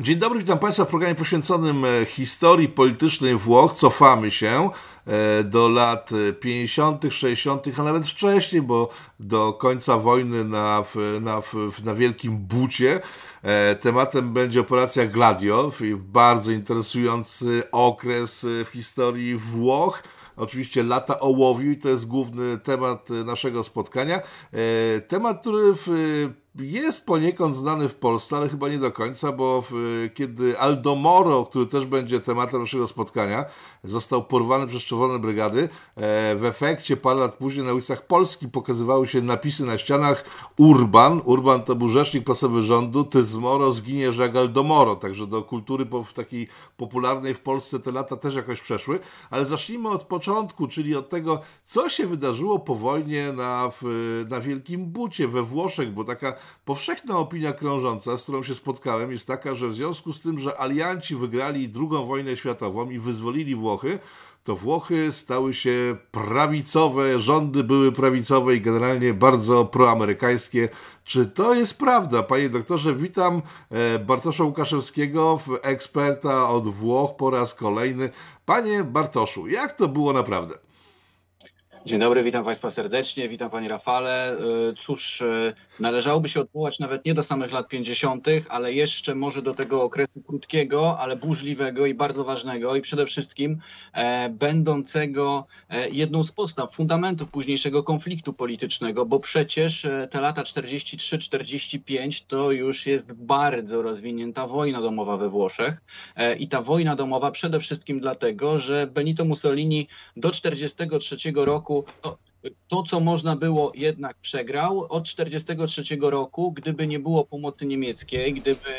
Dzień dobry, witam Państwa w programie poświęconym e, historii politycznej Włoch. Cofamy się e, do lat 50., 60., a nawet wcześniej, bo do końca wojny na, na, na Wielkim Bucie. E, tematem będzie operacja Gladio, bardzo interesujący okres w historii Włoch. Oczywiście lata ołowiu i to jest główny temat naszego spotkania. Temat, który w jest poniekąd znany w Polsce, ale chyba nie do końca, bo kiedy Aldomoro, który też będzie tematem naszego spotkania, został porwany przez czerwone brygady, e, w efekcie parę lat później na ulicach Polski pokazywały się napisy na ścianach Urban, Urban to był rzecznik prasowy rządu, ty z Moro zginiesz jak Aldomoro, także do kultury w takiej popularnej w Polsce te lata też jakoś przeszły, ale zacznijmy od początku, czyli od tego, co się wydarzyło po wojnie na, na Wielkim Bucie we Włoszech, bo taka powszechna opinia krążąca, z którą się spotkałem, jest taka, że w związku z tym, że alianci wygrali II wojnę światową i wyzwolili Włochy, to Włochy stały się prawicowe, rządy były prawicowe i generalnie bardzo proamerykańskie. Czy to jest prawda? Panie doktorze, witam e, Bartosza Łukaszewskiego, eksperta od Włoch po raz kolejny. Panie Bartoszu, jak to było naprawdę? Dzień dobry, witam Państwa serdecznie, witam Panie Rafale. E, cóż, e, należałoby się odwołać nawet nie do samych lat 50., ale jeszcze może do tego okresu krótkiego, ale burzliwego i bardzo ważnego i przede wszystkim e, będącego jedną z podstaw, fundamentów późniejszego konfliktu politycznego, bo przecież te lata 43-45 to już jest bardzo rozwinięta wojna domowa we Włoszech i ta wojna domowa przede wszystkim dlatego, że Benito Mussolini do 43 roku roku to, co można było, jednak przegrał. Od 1943 roku, gdyby nie było pomocy niemieckiej, gdyby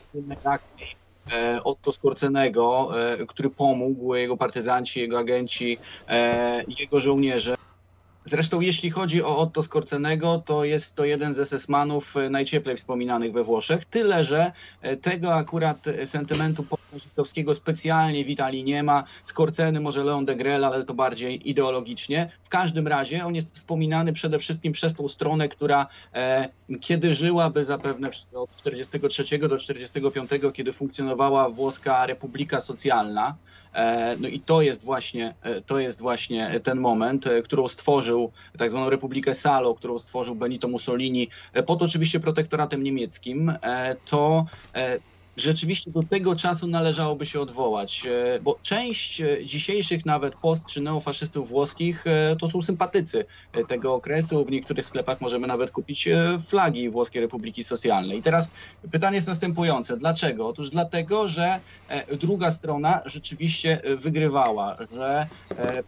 słynnej akcji e, Otto Skorcenego, e, który pomógł, jego partyzanci, jego agenci, e, jego żołnierze, Zresztą jeśli chodzi o Otto Skorcenego, to jest to jeden z SS-manów e, najcieplej wspominanych we Włoszech, tyle że e, tego akurat sentymentu nazistowskiego specjalnie w Italii nie ma. Skorceny może Leon de Grelle, ale to bardziej ideologicznie. W każdym razie on jest wspominany przede wszystkim przez tą stronę, która e, kiedy żyłaby zapewne od 43 do 45, kiedy funkcjonowała włoska Republika Socjalna, e, no i to jest właśnie, e, to jest właśnie ten moment, e, którą stworzył tak zwaną Republikę Salo, którą stworzył Benito Mussolini. Pod oczywiście protektoratem niemieckim, to rzeczywiście do tego czasu należałoby się odwołać, e, bo część e, dzisiejszych nawet post czy neofaszystów włoskich e, to są sympatycy tego okresu. W niektórych sklepach możemy nawet kupić flagi Włoskiej Republiki Socjalnej. I teraz pytanie jest następujące. Dlaczego? Otóż dlatego, że druga strona rzeczywiście wygrywała, że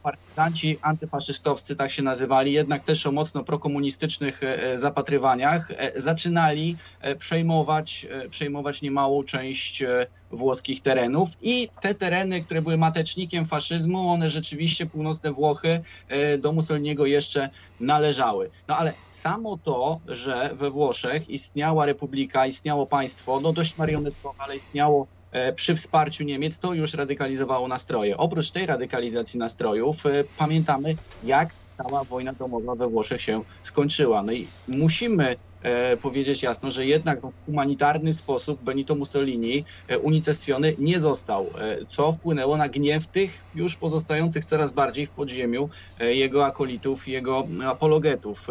partyzanci antyfaszystowscy, tak się nazywali, jednak też o mocno prokomunistycznych zapatrywaniach, zaczynali przejmować, przejmować niemałą część e, włoskich terenów i te tereny, które były matecznikiem faszyzmu, one rzeczywiście, północne Włochy, e, do Mussoliniego jeszcze należały. No ale samo to, że we Włoszech istniała republika, istniało państwo, no dość marionetkowe, ale istniało e, przy wsparciu Niemiec, to już radykalizowało nastroje. Oprócz tej radykalizacji nastrojów, pamiętamy, jak cała wojna domowa we Włoszech się skończyła. No i musimy powiedzieć jasno, że jednak w humanitarny sposób Benito Mussolini e, unicestwiony nie został, e, co wpłynęło na gniew tych już pozostających coraz bardziej w podziemiu e, jego akolitów, jego apologetów.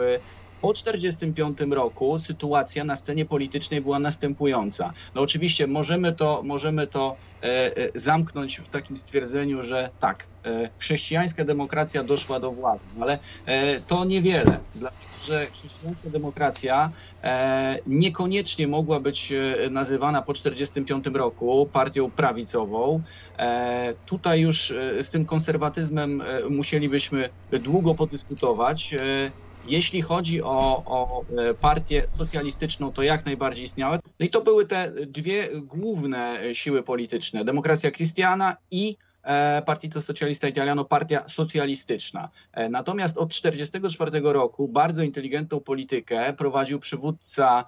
Po 1945 roku sytuacja na scenie politycznej była następująca. No oczywiście możemy to, możemy to e, e, zamknąć w takim stwierdzeniu, że tak, e, chrześcijańska demokracja doszła do władzy, ale e, to niewiele, dlatego że chrześcijańska demokracja e, niekoniecznie mogła być nazywana po 1945 roku partią prawicową. tutaj już z tym konserwatyzmem musielibyśmy długo podyskutować. Jeśli chodzi o, o e, partię socjalistyczną, to jak najbardziej istniały. No i to były te dwie główne siły polityczne: Demokracja Christiana i e, Partito Socialista Italiano, partia socjalistyczna. E, natomiast od 1944 roku bardzo inteligentną politykę prowadził przywódca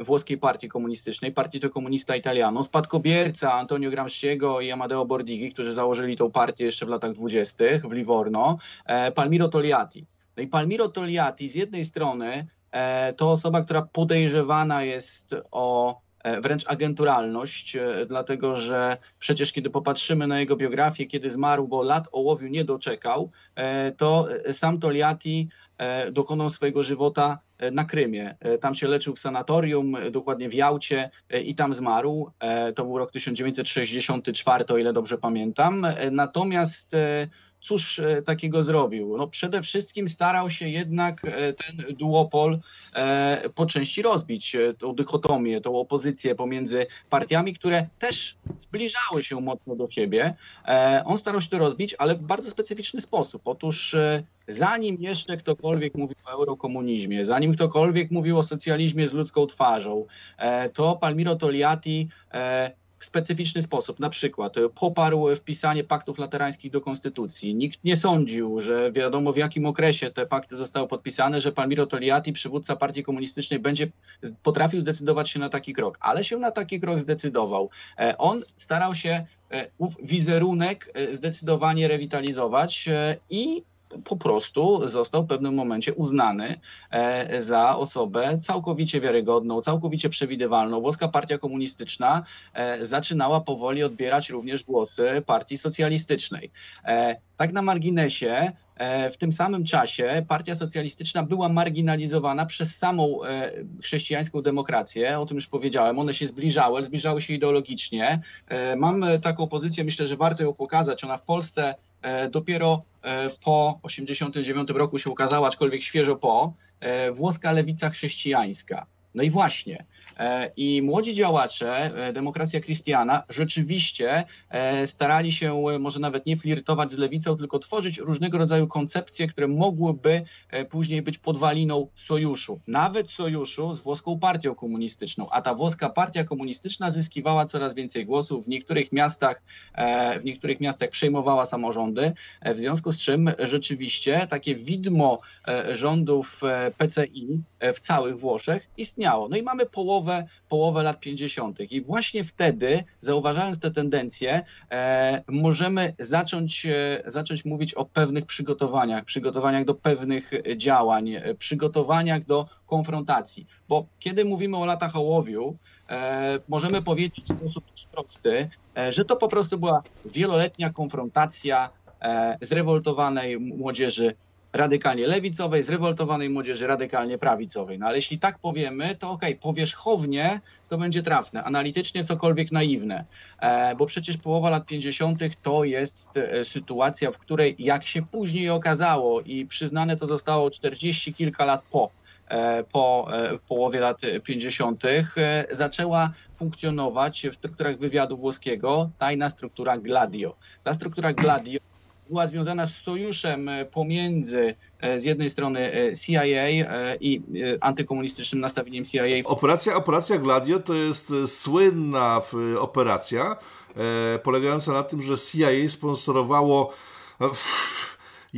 włoskiej partii komunistycznej, Partito Comunista Italiano, spadkobierca Antonio Gramsciego i Amadeo Bordigi, którzy założyli tą partię jeszcze w latach 20. w Livorno, Palmiro Togliatti. No i Palmiro Togliatti z jednej strony e, to osoba, która podejrzewana jest o wręcz agenturalność, dlatego że przecież kiedy popatrzymy na jego biografię, kiedy zmarł, bo lat ołowiu nie doczekał, to sam Toliati dokonał swojego żywota na Krymie. Tam się leczył w sanatorium, dokładnie w Jałcie i tam zmarł. To był rok 1964, o ile dobrze pamiętam. Natomiast cóż e, takiego zrobił? No przede wszystkim starał się jednak e, ten duopol e, po części rozbić, tą dychotomię, tą opozycję pomiędzy partiami, które też zbliżały się mocno do siebie. On starał się to rozbić, ale w bardzo specyficzny sposób. Otóż zanim jeszcze ktokolwiek mówił o eurokomunizmie, zanim ktokolwiek mówił o socjalizmie z ludzką twarzą, to Palmiro Togliatti w specyficzny sposób. Na przykład e, poparł wpisanie paktów laterańskich do konstytucji. Nikt nie sądził, że wiadomo w jakim okresie te pakty zostały podpisane, że Palmiro Togliatti, przywódca partii komunistycznej, będzie potrafił zdecydować się na taki krok, ale się na taki krok zdecydował. E, on starał się e, ów wizerunek zdecydowanie rewitalizować i po prostu został w pewnym momencie uznany e, za osobę całkowicie wiarygodną, całkowicie przewidywalną. Włoska Partia Komunistyczna e, zaczynała powoli odbierać również głosy Partii Socjalistycznej. E, tak na marginesie, w tym samym czasie partia socjalistyczna była marginalizowana przez samą chrześcijańską demokrację. O tym już powiedziałem. One się zbliżały, zbliżały się ideologicznie. Mam taką pozycję, myślę, że warto ją pokazać. Ona w Polsce E, dopiero e, po 1989 roku się ukazała, aczkolwiek świeżo po, e, włoska lewica chrześcijańska. No i właśnie. E, I młodzi działacze, e, demokracja Christiana, rzeczywiście e, starali się może nawet nie flirtować z lewicą, tylko tworzyć różnego rodzaju koncepcje, które mogłyby później być podwaliną sojuszu. Nawet sojuszu z włoską partią komunistyczną. A ta włoska partia komunistyczna zyskiwała coraz więcej głosów. W niektórych miastach, w niektórych miastach przejmowała samorządy. W związku z czym rzeczywiście takie widmo rządów PCI w całych Włoszech istniało No i mamy połowę, połowę lat 50. I właśnie wtedy, zauważając te tendencje, e, możemy zacząć, e, zacząć mówić o pewnych przygotowaniach, przygotowaniach do pewnych działań, e, przygotowaniach do konfrontacji. Bo kiedy mówimy o latach ołowiu, e, możemy powiedzieć w sposób prosty, e, że to po prostu była wieloletnia konfrontacja e, zrewoltowanej młodzieży radykalnie lewicowej, zrewoltowanej młodzieży radykalnie prawicowej. No ale jeśli tak powiemy, to okej, okay, powierzchownie to będzie trafne, analitycznie cokolwiek naiwne, e, bo przecież połowa lat 50. to jest e, sytuacja, w której jak się później okazało i przyznane to zostało 40 kilka lat po, e, po połowie lat 50. zaczęła funkcjonować w strukturach wywiadu włoskiego tajna struktura Gladio. Ta struktura Gladio była związana z sojuszem e, pomiędzy e, z jednej strony e, CIA i antykomunistycznym nastawieniem CIA. Operacja, operacja Gladio to jest słynna operacja polegająca na tym, że CIA sponsorowało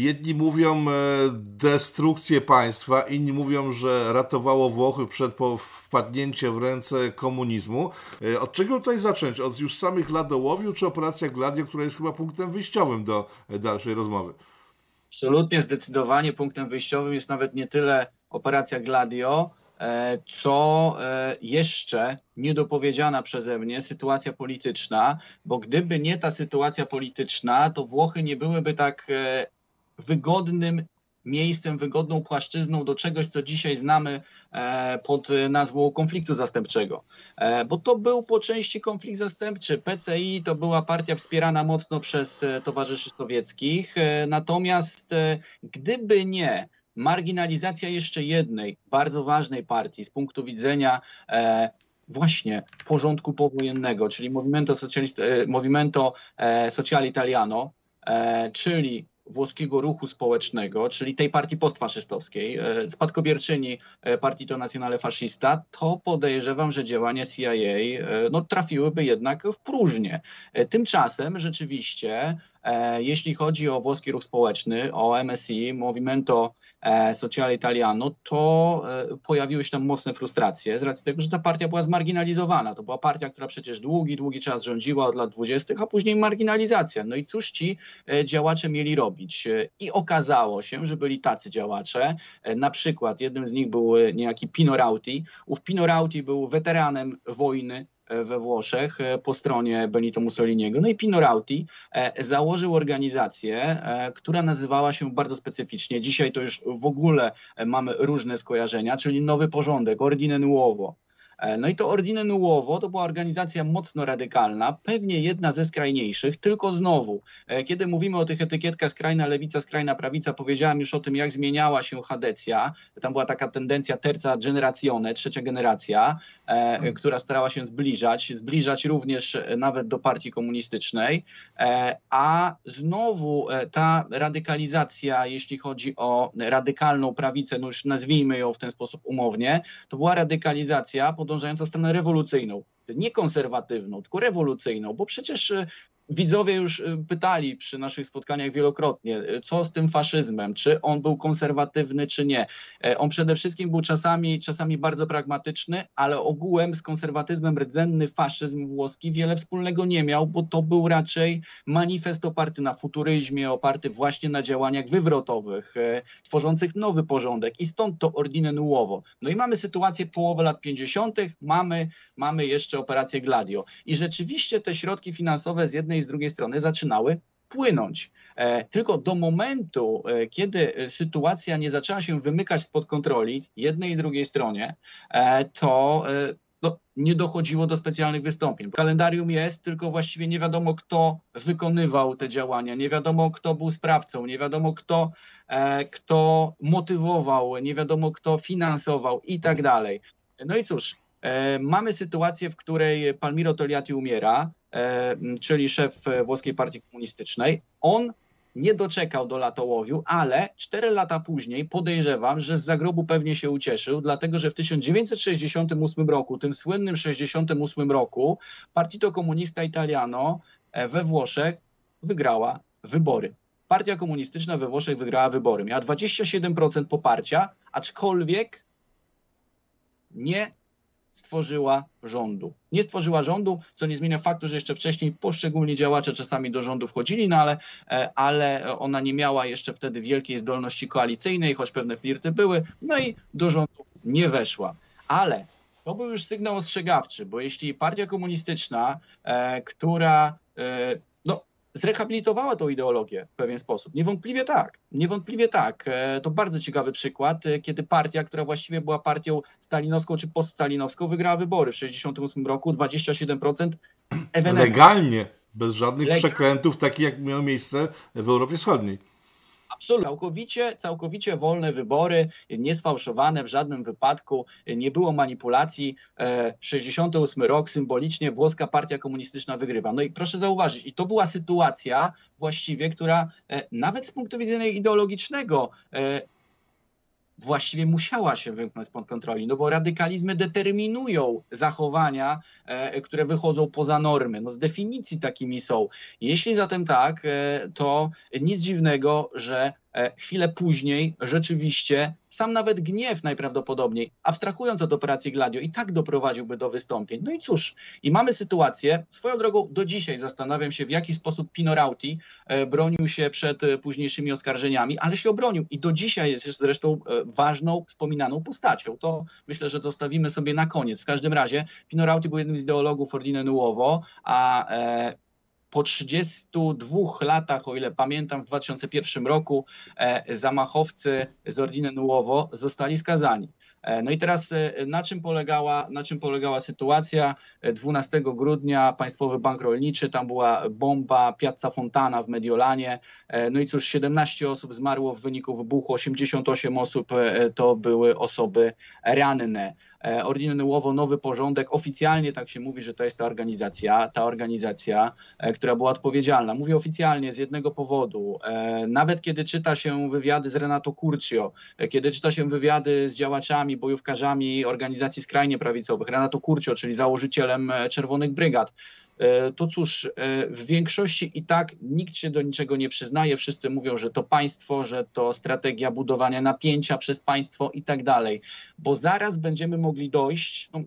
Jedni mówią e, destrukcję państwa, inni mówią, że ratowało Włochy przed wpadnięciem w ręce komunizmu. E, od czego tutaj zacząć? Od już samych lat Ołowiu, czy operacja Gladio, która jest chyba punktem wyjściowym do e, dalszej rozmowy? Absolutnie, zdecydowanie punktem wyjściowym jest nawet nie tyle operacja Gladio, co jeszcze niedopowiedziana przeze mnie sytuacja polityczna, bo gdyby nie ta sytuacja polityczna, to Włochy nie byłyby tak wygodnym miejscem, wygodną płaszczyzną do czegoś, co dzisiaj znamy e, pod nazwą konfliktu zastępczego. E, bo to był po części konflikt zastępczy. PCI to była partia wspierana mocno przez e, towarzyszy sowieckich. Natomiast gdyby nie marginalizacja jeszcze jednej bardzo ważnej partii z punktu widzenia właśnie porządku powojennego, czyli Movimento, Socialist, Movimento Sociale Italiano, czyli włoskiego ruchu społecznego, czyli tej partii postfaszystowskiej, e, spadkobierczyni e, Partito Nazionale Fascista, to podejrzewam, że działania CIA e, no, trafiłyby jednak w próżnię. Tymczasem rzeczywiście Jeśli chodzi o włoski ruch społeczny, o MSI, Movimento Sociale Italiano, to pojawiły się tam mocne frustracje z racji tego, że ta partia była zmarginalizowana. To była partia, która przecież długi, długi czas rządziła od lat 20., a później marginalizacja. No i cóż ci działacze mieli robić? I okazało się, że byli tacy działacze. Na przykład jednym z nich był niejaki Pino Rauti. Ów Pino Rauti był weteranem wojny we Włoszech e, po stronie Benito Mussoliniego. No i Pino Rauti e, założył organizację, e, która nazywała się bardzo specyficznie. Dzisiaj to już w ogóle mamy różne skojarzenia, czyli Nowy Porządek, Ordine Nuovo. E, no i to Ordine Nuovo to była organizacja mocno radykalna, pewnie jedna ze skrajniejszych, tylko znowu, e, kiedy mówimy o tych etykietkach skrajna lewica, skrajna prawica, powiedziałem już o tym, jak zmieniała się Hadecja. Tam była taka tendencja terza generazione, trzecia generacja, e, mhm. która starała się zbliżać, zbliżać również nawet do partii komunistycznej, a znowu ta radykalizacja, jeśli chodzi o radykalną prawicę, no już nazwijmy ją w ten sposób umownie, to była radykalizacja pod podążająca w stronę rewolucyjną. Nie konserwatywną, tylko rewolucyjną, bo przecież e, widzowie już e, pytali przy naszych spotkaniach wielokrotnie, e, co z tym faszyzmem, czy on był konserwatywny, czy nie. On przede wszystkim był czasami, czasami bardzo pragmatyczny, ale ogółem z konserwatyzmem rdzenny faszyzm włoski wiele wspólnego nie miał, bo to był raczej manifest oparty na futuryzmie, oparty właśnie na działaniach wywrotowych, tworzących nowy porządek i stąd to Ordine Nuovo. No i mamy sytuację połowy lat 50., mamy, mamy jeszcze operację Gladio. I rzeczywiście te środki finansowe z jednej i z drugiej strony zaczynały płynąć. E, tylko do momentu, e, kiedy sytuacja nie zaczęła się wymykać spod kontroli jednej i drugiej stronie, e, to no, nie dochodziło do specjalnych wystąpień. Kalendarium jest, tylko właściwie nie wiadomo, kto wykonywał te działania, nie wiadomo, kto był sprawcą, nie wiadomo, kto, kto motywował, nie wiadomo, kto finansował i tak dalej. No i cóż, E, mamy sytuację, w której Palmiro Togliatti umiera, e, czyli szef włoskiej partii komunistycznej. On nie doczekał do latołowiu, ale cztery lata później podejrzewam, że z zagrobu pewnie się ucieszył, dlatego że w 1968 roku, tym słynnym 68 roku, Partito Comunista Italiano e, we Włoszech wygrała wybory. Partia komunistyczna we Włoszech wygrała wybory. Miała 27% poparcia, aczkolwiek nie stworzyła rządu. Nie stworzyła rządu, co nie zmienia faktu, że jeszcze wcześniej poszczególni działacze czasami do rządu wchodzili, no ale, e, ale ona nie miała jeszcze wtedy wielkiej zdolności koalicyjnej, choć pewne flirty były, no i do rządu nie weszła. Ale to był już sygnał ostrzegawczy, bo jeśli partia komunistyczna, e, która e, zrehabilitowała tą ideologię w pewien sposób. Niewątpliwie tak, niewątpliwie tak. E, to bardzo ciekawy przykład, e, kiedy partia, która właściwie była partią stalinowską czy poststalinowską, wygrała wybory w 1968 roku, 27% ewenement. Legalnie, bez żadnych Legalnie. przekrętów, takich jak miało miejsce w Europie Wschodniej. Absolutnie. Całkowicie, całkowicie wolne wybory, niesfałszowane w żadnym wypadku, nie było manipulacji. 68 e, rok, symbolicznie włoska partia komunistyczna wygrywa. No i proszę zauważyć, i to była sytuacja właściwie, która e, nawet z punktu widzenia ideologicznego e, właściwie musiała się wymknąć spod kontroli, no bo radykalizmy determinują zachowania, e, które wychodzą poza normy. No z definicji takimi są. Jeśli zatem tak, e, to nic dziwnego, że chwilę później rzeczywiście sam nawet gniew najprawdopodobniej, abstrahując od operacji Gladio, i tak doprowadziłby do wystąpień. No i cóż, i mamy sytuację, swoją drogą do dzisiaj zastanawiam się, w jaki sposób Pino Rauti e, bronił się przed e, późniejszymi oskarżeniami, ale się obronił i do dzisiaj jest zresztą ważną, wspominaną postacią. To myślę, że zostawimy sobie na koniec. W każdym razie Pino Rauti był jednym z ideologów Ordine Nuovo, a po 32 latach, o ile pamiętam, w 2001 roku e, zamachowcy z Ordine Nuovo zostali skazani. E, no i teraz e, na czym polegała, na czym polegała sytuacja? 12 grudnia Państwowy Bank Rolniczy, tam była bomba Piazza Fontana w Mediolanie. No i cóż, 17 osób zmarło w wyniku wybuchu, 88 osób to były osoby ranne. E, Ordine Nuovo, Nowy Porządek, oficjalnie tak się mówi, że to jest ta organizacja, ta organizacja, e, która była odpowiedzialna. Mówię oficjalnie z jednego powodu. E, nawet kiedy czyta się wywiady z Renato Curcio, kiedy czyta się wywiady z działaczami, bojówkarzami organizacji skrajnie prawicowych, Renato Curcio, czyli założycielem Czerwonych Brygad, to cóż, w większości i tak nikt się do niczego nie przyznaje. Wszyscy mówią, że to państwo, że to strategia budowania napięcia przez państwo i tak dalej, bo zaraz będziemy mogli dojść. No,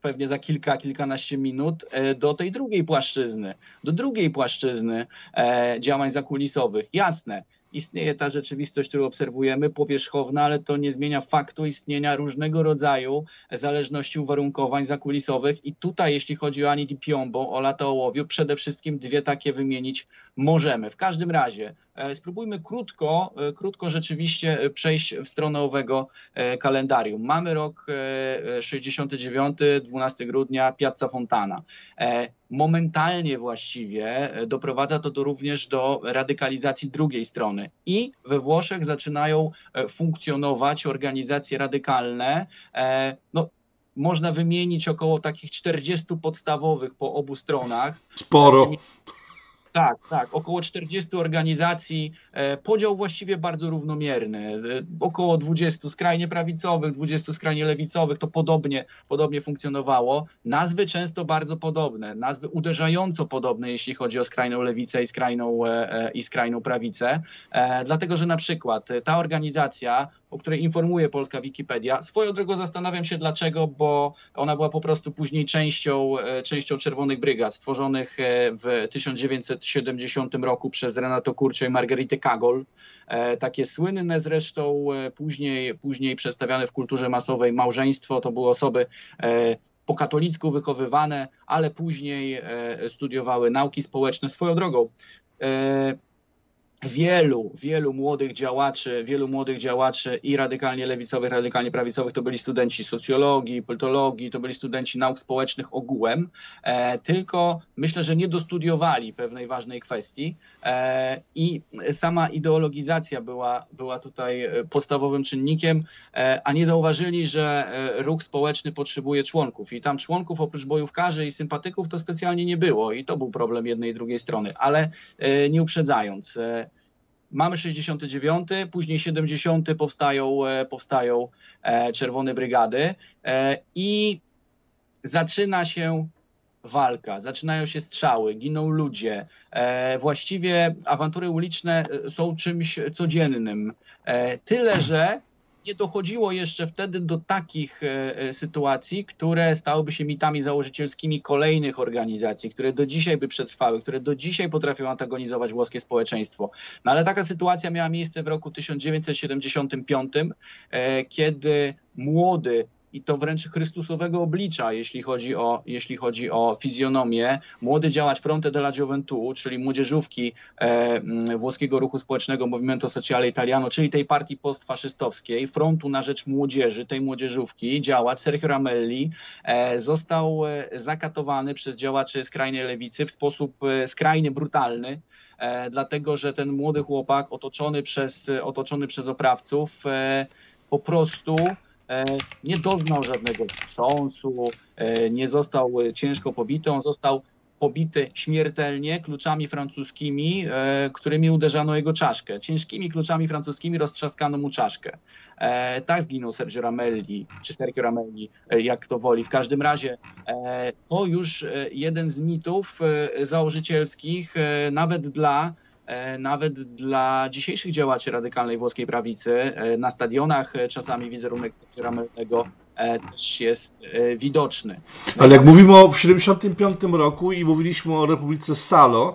pewnie za kilka, kilkanaście minut e, do tej drugiej płaszczyzny, do drugiej płaszczyzny e, działań zakulisowych. Jasne, istnieje ta rzeczywistość, którą obserwujemy, powierzchowna, ale to nie zmienia faktu istnienia różnego rodzaju zależności uwarunkowań zakulisowych. I tutaj, jeśli chodzi o Ani Di Piombo, o lata ołowiu, przede wszystkim dwie takie wymienić możemy. W każdym razie e, spróbujmy krótko, e, krótko rzeczywiście przejść w stronę owego e, kalendarium. Mamy rok 69, 12 grudnia, Piazza Fontana momentalnie właściwie doprowadza to do, również do radykalizacji drugiej strony. I we Włoszech zaczynają funkcjonować organizacje radykalne. No, można wymienić około takich 40 podstawowych po obu stronach. Sporo. Tak, tak. Około 40 organizacji. E, podział właściwie bardzo równomierny. E, około 20 skrajnie prawicowych, 20 skrajnie lewicowych. To podobnie, podobnie funkcjonowało. Nazwy często bardzo podobne. Nazwy uderzająco podobne, jeśli chodzi o skrajną lewicę i skrajną, e, i skrajną prawicę. Dlatego, że na przykład ta organizacja o której informuje polska Wikipedia. Swoją drogą zastanawiam się dlaczego, bo ona była po prostu później częścią, częścią Czerwonych Brygad, stworzonych w 1970 roku przez Renato Kurcio i Margaritę Kagol. E, takie słynne zresztą później, później przedstawiane w kulturze masowej małżeństwo, to były osoby po katolicku wychowywane, ale później studiowały nauki społeczne. Swoją drogą, wielu, wielu młodych działaczy, wielu młodych działaczy i radykalnie lewicowych, radykalnie prawicowych to byli studenci socjologii, politologii, to byli studenci nauk społecznych ogółem, e, tylko myślę, że nie dostudiowali pewnej ważnej kwestii. E, i sama ideologizacja była, była tutaj e, podstawowym czynnikiem, e, a nie zauważyli, że e, ruch społeczny potrzebuje członków. I tam członków oprócz bojówkarzy i sympatyków to specjalnie nie było i to był problem jednej i drugiej strony, ale e, nie uprzedzając, Mamy 69, później 70 powstają, e, powstają e, Czerwone Brygady e, i zaczyna się walka, zaczynają się strzały, giną ludzie. Właściwie awantury uliczne są czymś codziennym. Tyle, że nie dochodziło jeszcze wtedy do takich e, e, sytuacji, które stałyby się mitami założycielskimi kolejnych organizacji, które do dzisiaj by przetrwały, które do dzisiaj potrafią antagonizować włoskie społeczeństwo. No ale taka sytuacja miała miejsce w roku 1975, e, kiedy młody i to wręcz Chrystusowego oblicza, jeśli chodzi o, jeśli chodzi o fizjonomię. Młody działacz Fronte della Gioventù, czyli młodzieżówki e, włoskiego ruchu społecznego Movimento Sociale Italiano, czyli tej partii postfaszystowskiej, frontu na rzecz młodzieży, tej młodzieżówki, działacz Sergio Ramelli e, został e, zakatowany przez działaczy skrajnej lewicy w sposób e, skrajnie brutalny, e, dlatego że ten młody chłopak otoczony przez, otoczony przez oprawców e, po prostu nie doznał żadnego wstrząsu, e, nie został ciężko pobity, on został pobity śmiertelnie kluczami francuskimi, e, którymi uderzano jego czaszkę. Ciężkimi kluczami francuskimi roztrzaskano mu czaszkę. tak zginął Sergio Ramelli, czy Sergio Ramelli, jak to woli. W każdym razie to już jeden z mitów założycielskich, nawet dla E, nawet dla dzisiejszych działaczy radykalnej włoskiej prawicy e, na stadionach e, czasami wizerunek sektora Melnego też jest widoczny. Ale jak mówimy o 75 roku i mówiliśmy o Republice Salo,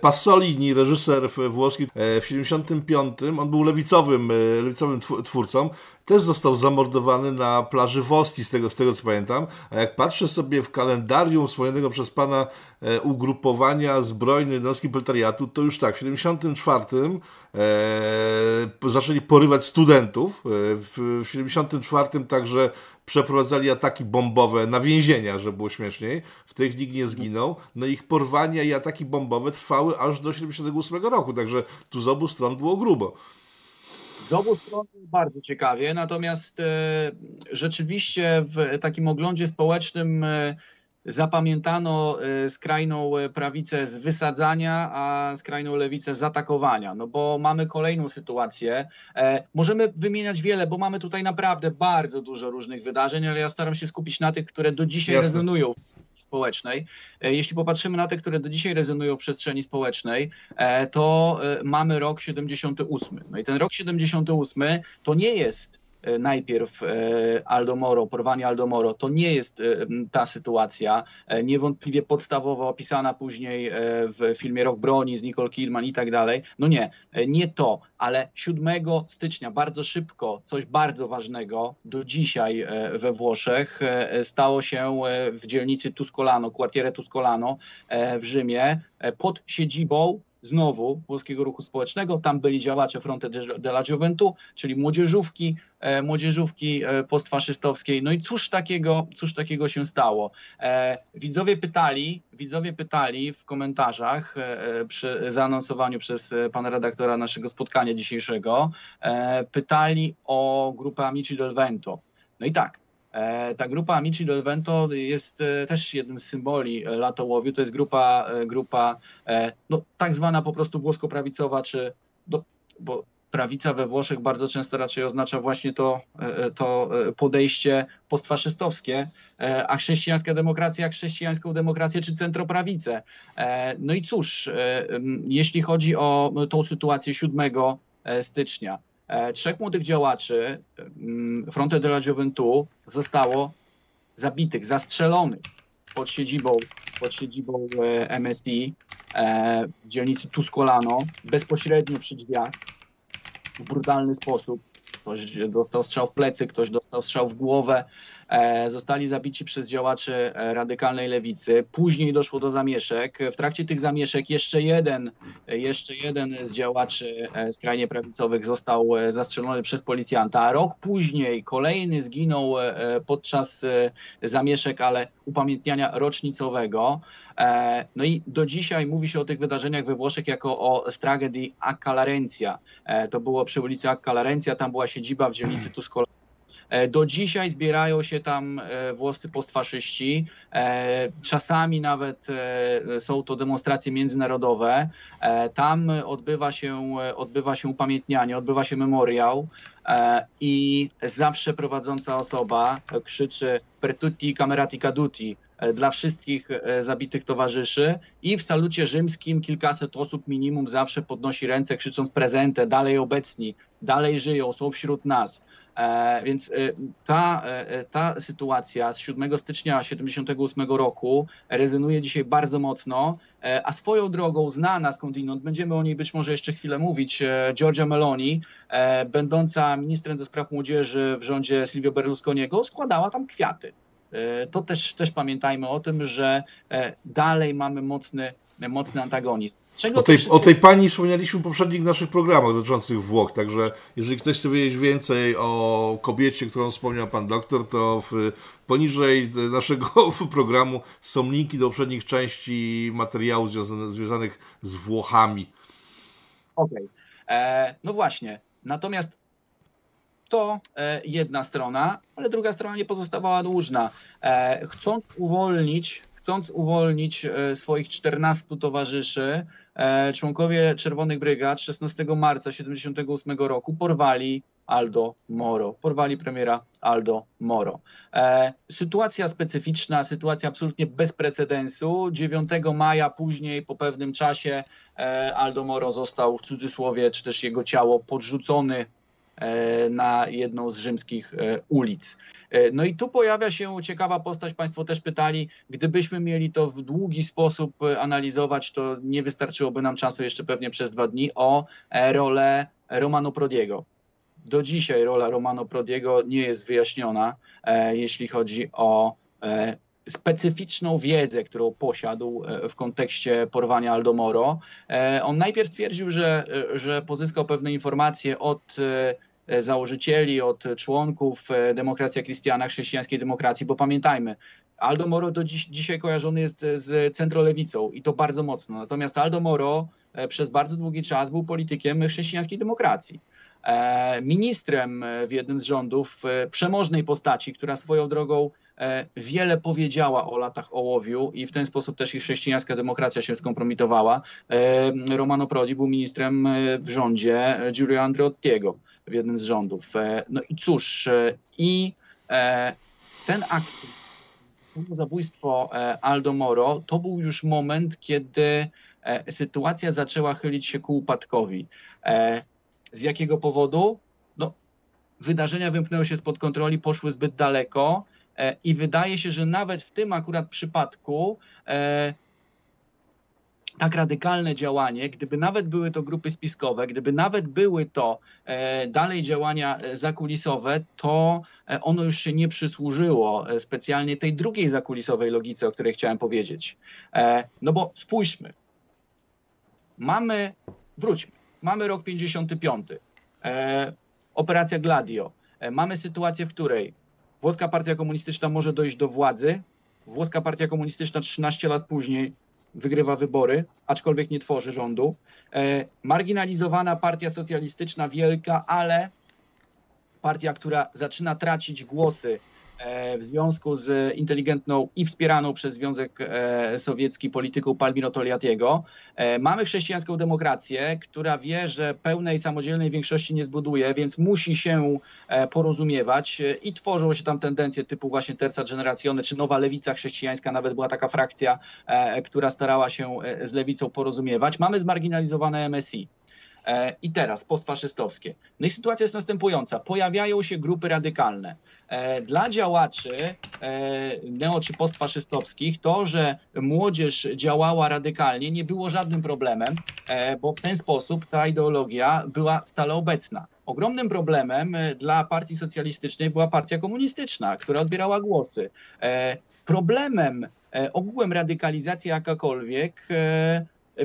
Pasolini, reżyser włoski w 75, on był lewicowym, lewicowym twórcą, też został zamordowany na plaży Wosti, z tego, z tego co pamiętam. A jak patrzę sobie w kalendarium wspomnianego przez pana e, ugrupowania zbrojnych jednostki proletariatu, to już tak, w 74 e, zaczęli porywać studentów. E, w, w 74 także przeprowadzali ataki bombowe na więzienia, żeby było śmieszniej. W tych nikt nie zginął. No ich porwania i ataki bombowe trwały aż do 78 roku, także tu z obu stron było grubo. Z obu stron bardzo ciekawie, natomiast e, rzeczywiście w takim oglądzie społecznym e, zapamiętano e, skrajną prawicę z wysadzania, a skrajną lewicę z atakowania. No bo mamy kolejną sytuację. Możemy wymieniać wiele, bo mamy tutaj naprawdę bardzo dużo różnych wydarzeń, ale ja staram się skupić na tych, które do dzisiaj Jasne. rezonują społecznej. Jeśli popatrzymy na te, które do dzisiaj rezonują w przestrzeni społecznej, to mamy rok 78. No i ten rok 78 to nie jest E, najpierw e, Aldo Moro, porwanie Aldo Moro, to nie jest e, ta sytuacja, niewątpliwie podstawowo opisana później w filmie Rok Broni z Nicole Kidman i tak dalej. No nie, nie to, ale 7 stycznia bardzo szybko coś bardzo ważnego do dzisiaj we Włoszech stało się w dzielnicy Tuscolano, Quartiere Tuscolano w Rzymie pod siedzibą znowu Włoskiego Ruchu Społecznego. Tam byli działacze Fronte della Gioventù, czyli młodzieżówki, e, młodzieżówki e, postfaszystowskiej. No i cóż takiego, cóż takiego się stało? E, widzowie pytali, widzowie pytali w komentarzach przy zaanonsowaniu przez pana redaktora naszego spotkania dzisiejszego, pytali o grupę Amici del Vento. No i tak, E, ta grupa Amici del Vento jest e, też jednym z symboli e, latołowiu. To jest grupa, grupa no, tak zwana po prostu włosko-prawicowa, czy do, bo prawica we Włoszech bardzo często raczej oznacza właśnie to, to podejście postfaszystowskie, a chrześcijańska demokracja chrześcijańską demokrację czy centroprawicę. No i cóż, jeśli chodzi o tą sytuację 7 stycznia, E, trzech młodych działaczy mm, Fronte della Gioventù zostało zabitych, zastrzelonych pod siedzibą, pod siedzibą e, MSI e, w dzielnicy Tuscolano, bezpośrednio przy drzwiach, w brutalny sposób. Ktoś dostał strzał w plecy, ktoś dostał strzał w głowę. E, zostali zabici przez działaczy e, radykalnej lewicy. Później doszło do zamieszek. W trakcie tych zamieszek jeszcze jeden, jeszcze jeden z działaczy e, skrajnie prawicowych został zastrzelony przez policjanta. Rok później kolejny zginął podczas zamieszek, ale upamiętniania rocznicowego. No i do dzisiaj mówi się o tych wydarzeniach we Włoszech jako o tragedii Accalarencia. To było przy ulicy Accalarencia, tam była siedziba w dzielnicy Tuscolano E, do dzisiaj zbierają się tam e, włoscy postfaszyści. E, czasami nawet są to demonstracje międzynarodowe. Tam odbywa się, odbywa się upamiętnianie, odbywa się memoriał i zawsze prowadząca osoba krzyczy per tutti camerati caduti, dla wszystkich zabitych towarzyszy i w salucie rzymskim kilkaset osób minimum zawsze podnosi ręce krzycząc prezentę, dalej obecni, dalej żyją, są wśród nas. E, więc e, ta, e, ta sytuacja z 7 stycznia 1978 roku rezonuje dzisiaj bardzo mocno, a swoją drogą znana skądinąd, będziemy o niej być może jeszcze chwilę mówić, Giorgia Meloni, będąca ministrem do spraw młodzieży w rządzie Silvio Berlusconiego, składała tam kwiaty. To też, też pamiętajmy o tym, że dalej mamy mocny mocny antagonizm. O tej, wszystko... o tej pani wspomnieliśmy w poprzednich naszych programach dotyczących Włoch, także jeżeli ktoś chce wiedzieć więcej o kobiecie, którą wspomniał pan doktor, to w, poniżej naszego programu są linki do poprzednich części materiałów związanych, związanych z Włochami. Okej. Okay. E, no właśnie. Natomiast to e, jedna strona, ale druga strona nie pozostawała dłużna. E, chcąc uwolnić chcąc uwolnić e, swoich 14 towarzyszy, e, członkowie Czerwonych Brygad 16 marca 1978 roku porwali Aldo Moro. Porwali premiera Aldo Moro. E, sytuacja specyficzna, sytuacja absolutnie bez precedensu. 9 maja później, po pewnym czasie, Aldo Moro został w cudzysłowie, czy też jego ciało podrzucony na jedną z rzymskich e, ulic. E, no i tu pojawia się ciekawa postać, Państwo też pytali, gdybyśmy mieli to w długi sposób analizować, to nie wystarczyłoby nam czasu jeszcze pewnie przez dwa dni o rolę Romano Prodiego. Do dzisiaj rola Romano Prodiego nie jest wyjaśniona, jeśli chodzi o specyficzną wiedzę, którą posiadł w kontekście porwania Aldomoro. On najpierw twierdził, że, że pozyskał pewne informacje od E, założycieli, od członków e, Demokracja Krystiana, chrześcijańskiej demokracji, bo pamiętajmy, Aldo Moro do dziś, dzisiaj kojarzony jest z centrolewicą i to bardzo mocno. Natomiast Aldo Moro e, przez bardzo długi czas był politykiem chrześcijańskiej demokracji. Ministrem w jednym z rządów przemożnej postaci, która swoją drogą E, wiele powiedziała o latach ołowiu i w ten sposób też i chrześcijańska demokracja się skompromitowała. E, Romano Prodi był ministrem e, w rządzie Giulio Andreottiego w jednym z rządów. No i cóż, i ten akt zabójstwo Aldo Moro to był już moment, kiedy sytuacja zaczęła chylić się ku upadkowi. Z jakiego powodu? No, wydarzenia wymknęły się spod kontroli, poszły zbyt daleko i wydaje się, że nawet w tym akurat przypadku tak radykalne działanie, gdyby nawet były to grupy spiskowe, gdyby nawet były to e, dalej działania e, zakulisowe, to e, ono już się nie przysłużyło specjalnie tej drugiej zakulisowej logice, o której chciałem powiedzieć. No bo spójrzmy. Mamy, wróćmy, mamy rok 55. Operacja Gladio. Mamy sytuację, w której włoska partia komunistyczna może dojść do władzy. Włoska partia komunistyczna 13 lat później wygrywa wybory, aczkolwiek nie tworzy rządu. E, marginalizowana partia socjalistyczna, wielka, ale partia, która zaczyna tracić głosy w związku z inteligentną i wspieraną przez Związek e, Sowiecki polityką Palmiro Toliatiego. E, mamy chrześcijańską demokrację, która wie, że pełnej samodzielnej większości nie zbuduje, więc musi się porozumiewać i tworzą się tam tendencje typu właśnie terza generacjone, czy nowa lewica chrześcijańska, nawet była taka frakcja, która starała się z lewicą porozumiewać. Mamy zmarginalizowane MSI. E, I teraz postfaszystowskie. No i sytuacja jest następująca. Pojawiają się grupy radykalne. E, dla działaczy e, neo czy postfaszystowskich to, że młodzież działała radykalnie, nie było żadnym problemem, bo w ten sposób ta ideologia była stale obecna. Ogromnym problemem dla partii socjalistycznej była partia komunistyczna, która odbierała głosy. Problemem ogółem radykalizacji jakakolwiek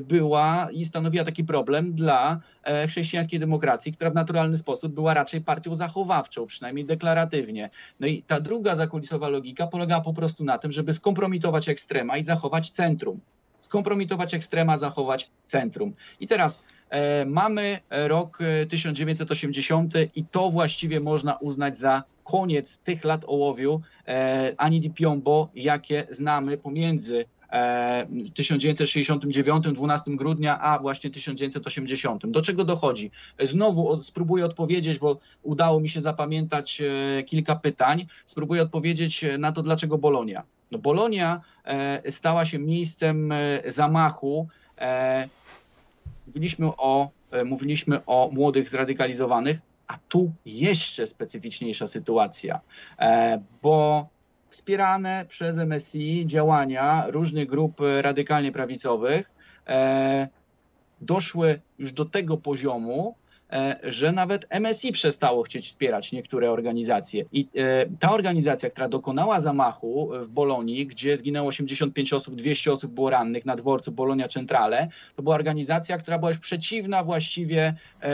była i stanowiła taki problem dla e, chrześcijańskiej demokracji, która w naturalny sposób była raczej partią zachowawczą, przynajmniej deklaratywnie. No i ta druga zakulisowa logika polegała po prostu na tym, żeby skompromitować ekstrema i zachować centrum. Skompromitować ekstrema, zachować centrum. I teraz e, mamy rok 1980 e, i to właściwie można uznać za koniec tych lat ołowiu e, Ani di Piombo, jakie znamy pomiędzy 1969, 12 grudnia, a właśnie 1980. Do czego dochodzi? Znowu spróbuję odpowiedzieć, bo udało mi się zapamiętać e, kilka pytań. Spróbuję odpowiedzieć na to, dlaczego Bolonia. No Bolonia e, stała się miejscem e, zamachu. Mówiliśmy o, mówiliśmy o młodych zradykalizowanych, a tu jeszcze specyficzniejsza sytuacja, bo wspierane przez MSI działania różnych grup radykalnie prawicowych e, doszły już do tego poziomu, e, że nawet MSI przestało chcieć wspierać niektóre organizacje. I e, ta organizacja, która dokonała zamachu w Bolonii, gdzie zginęło 85 osób, 200 osób było rannych na dworcu Bolonia Centrale, to była organizacja, która była już przeciwna właściwie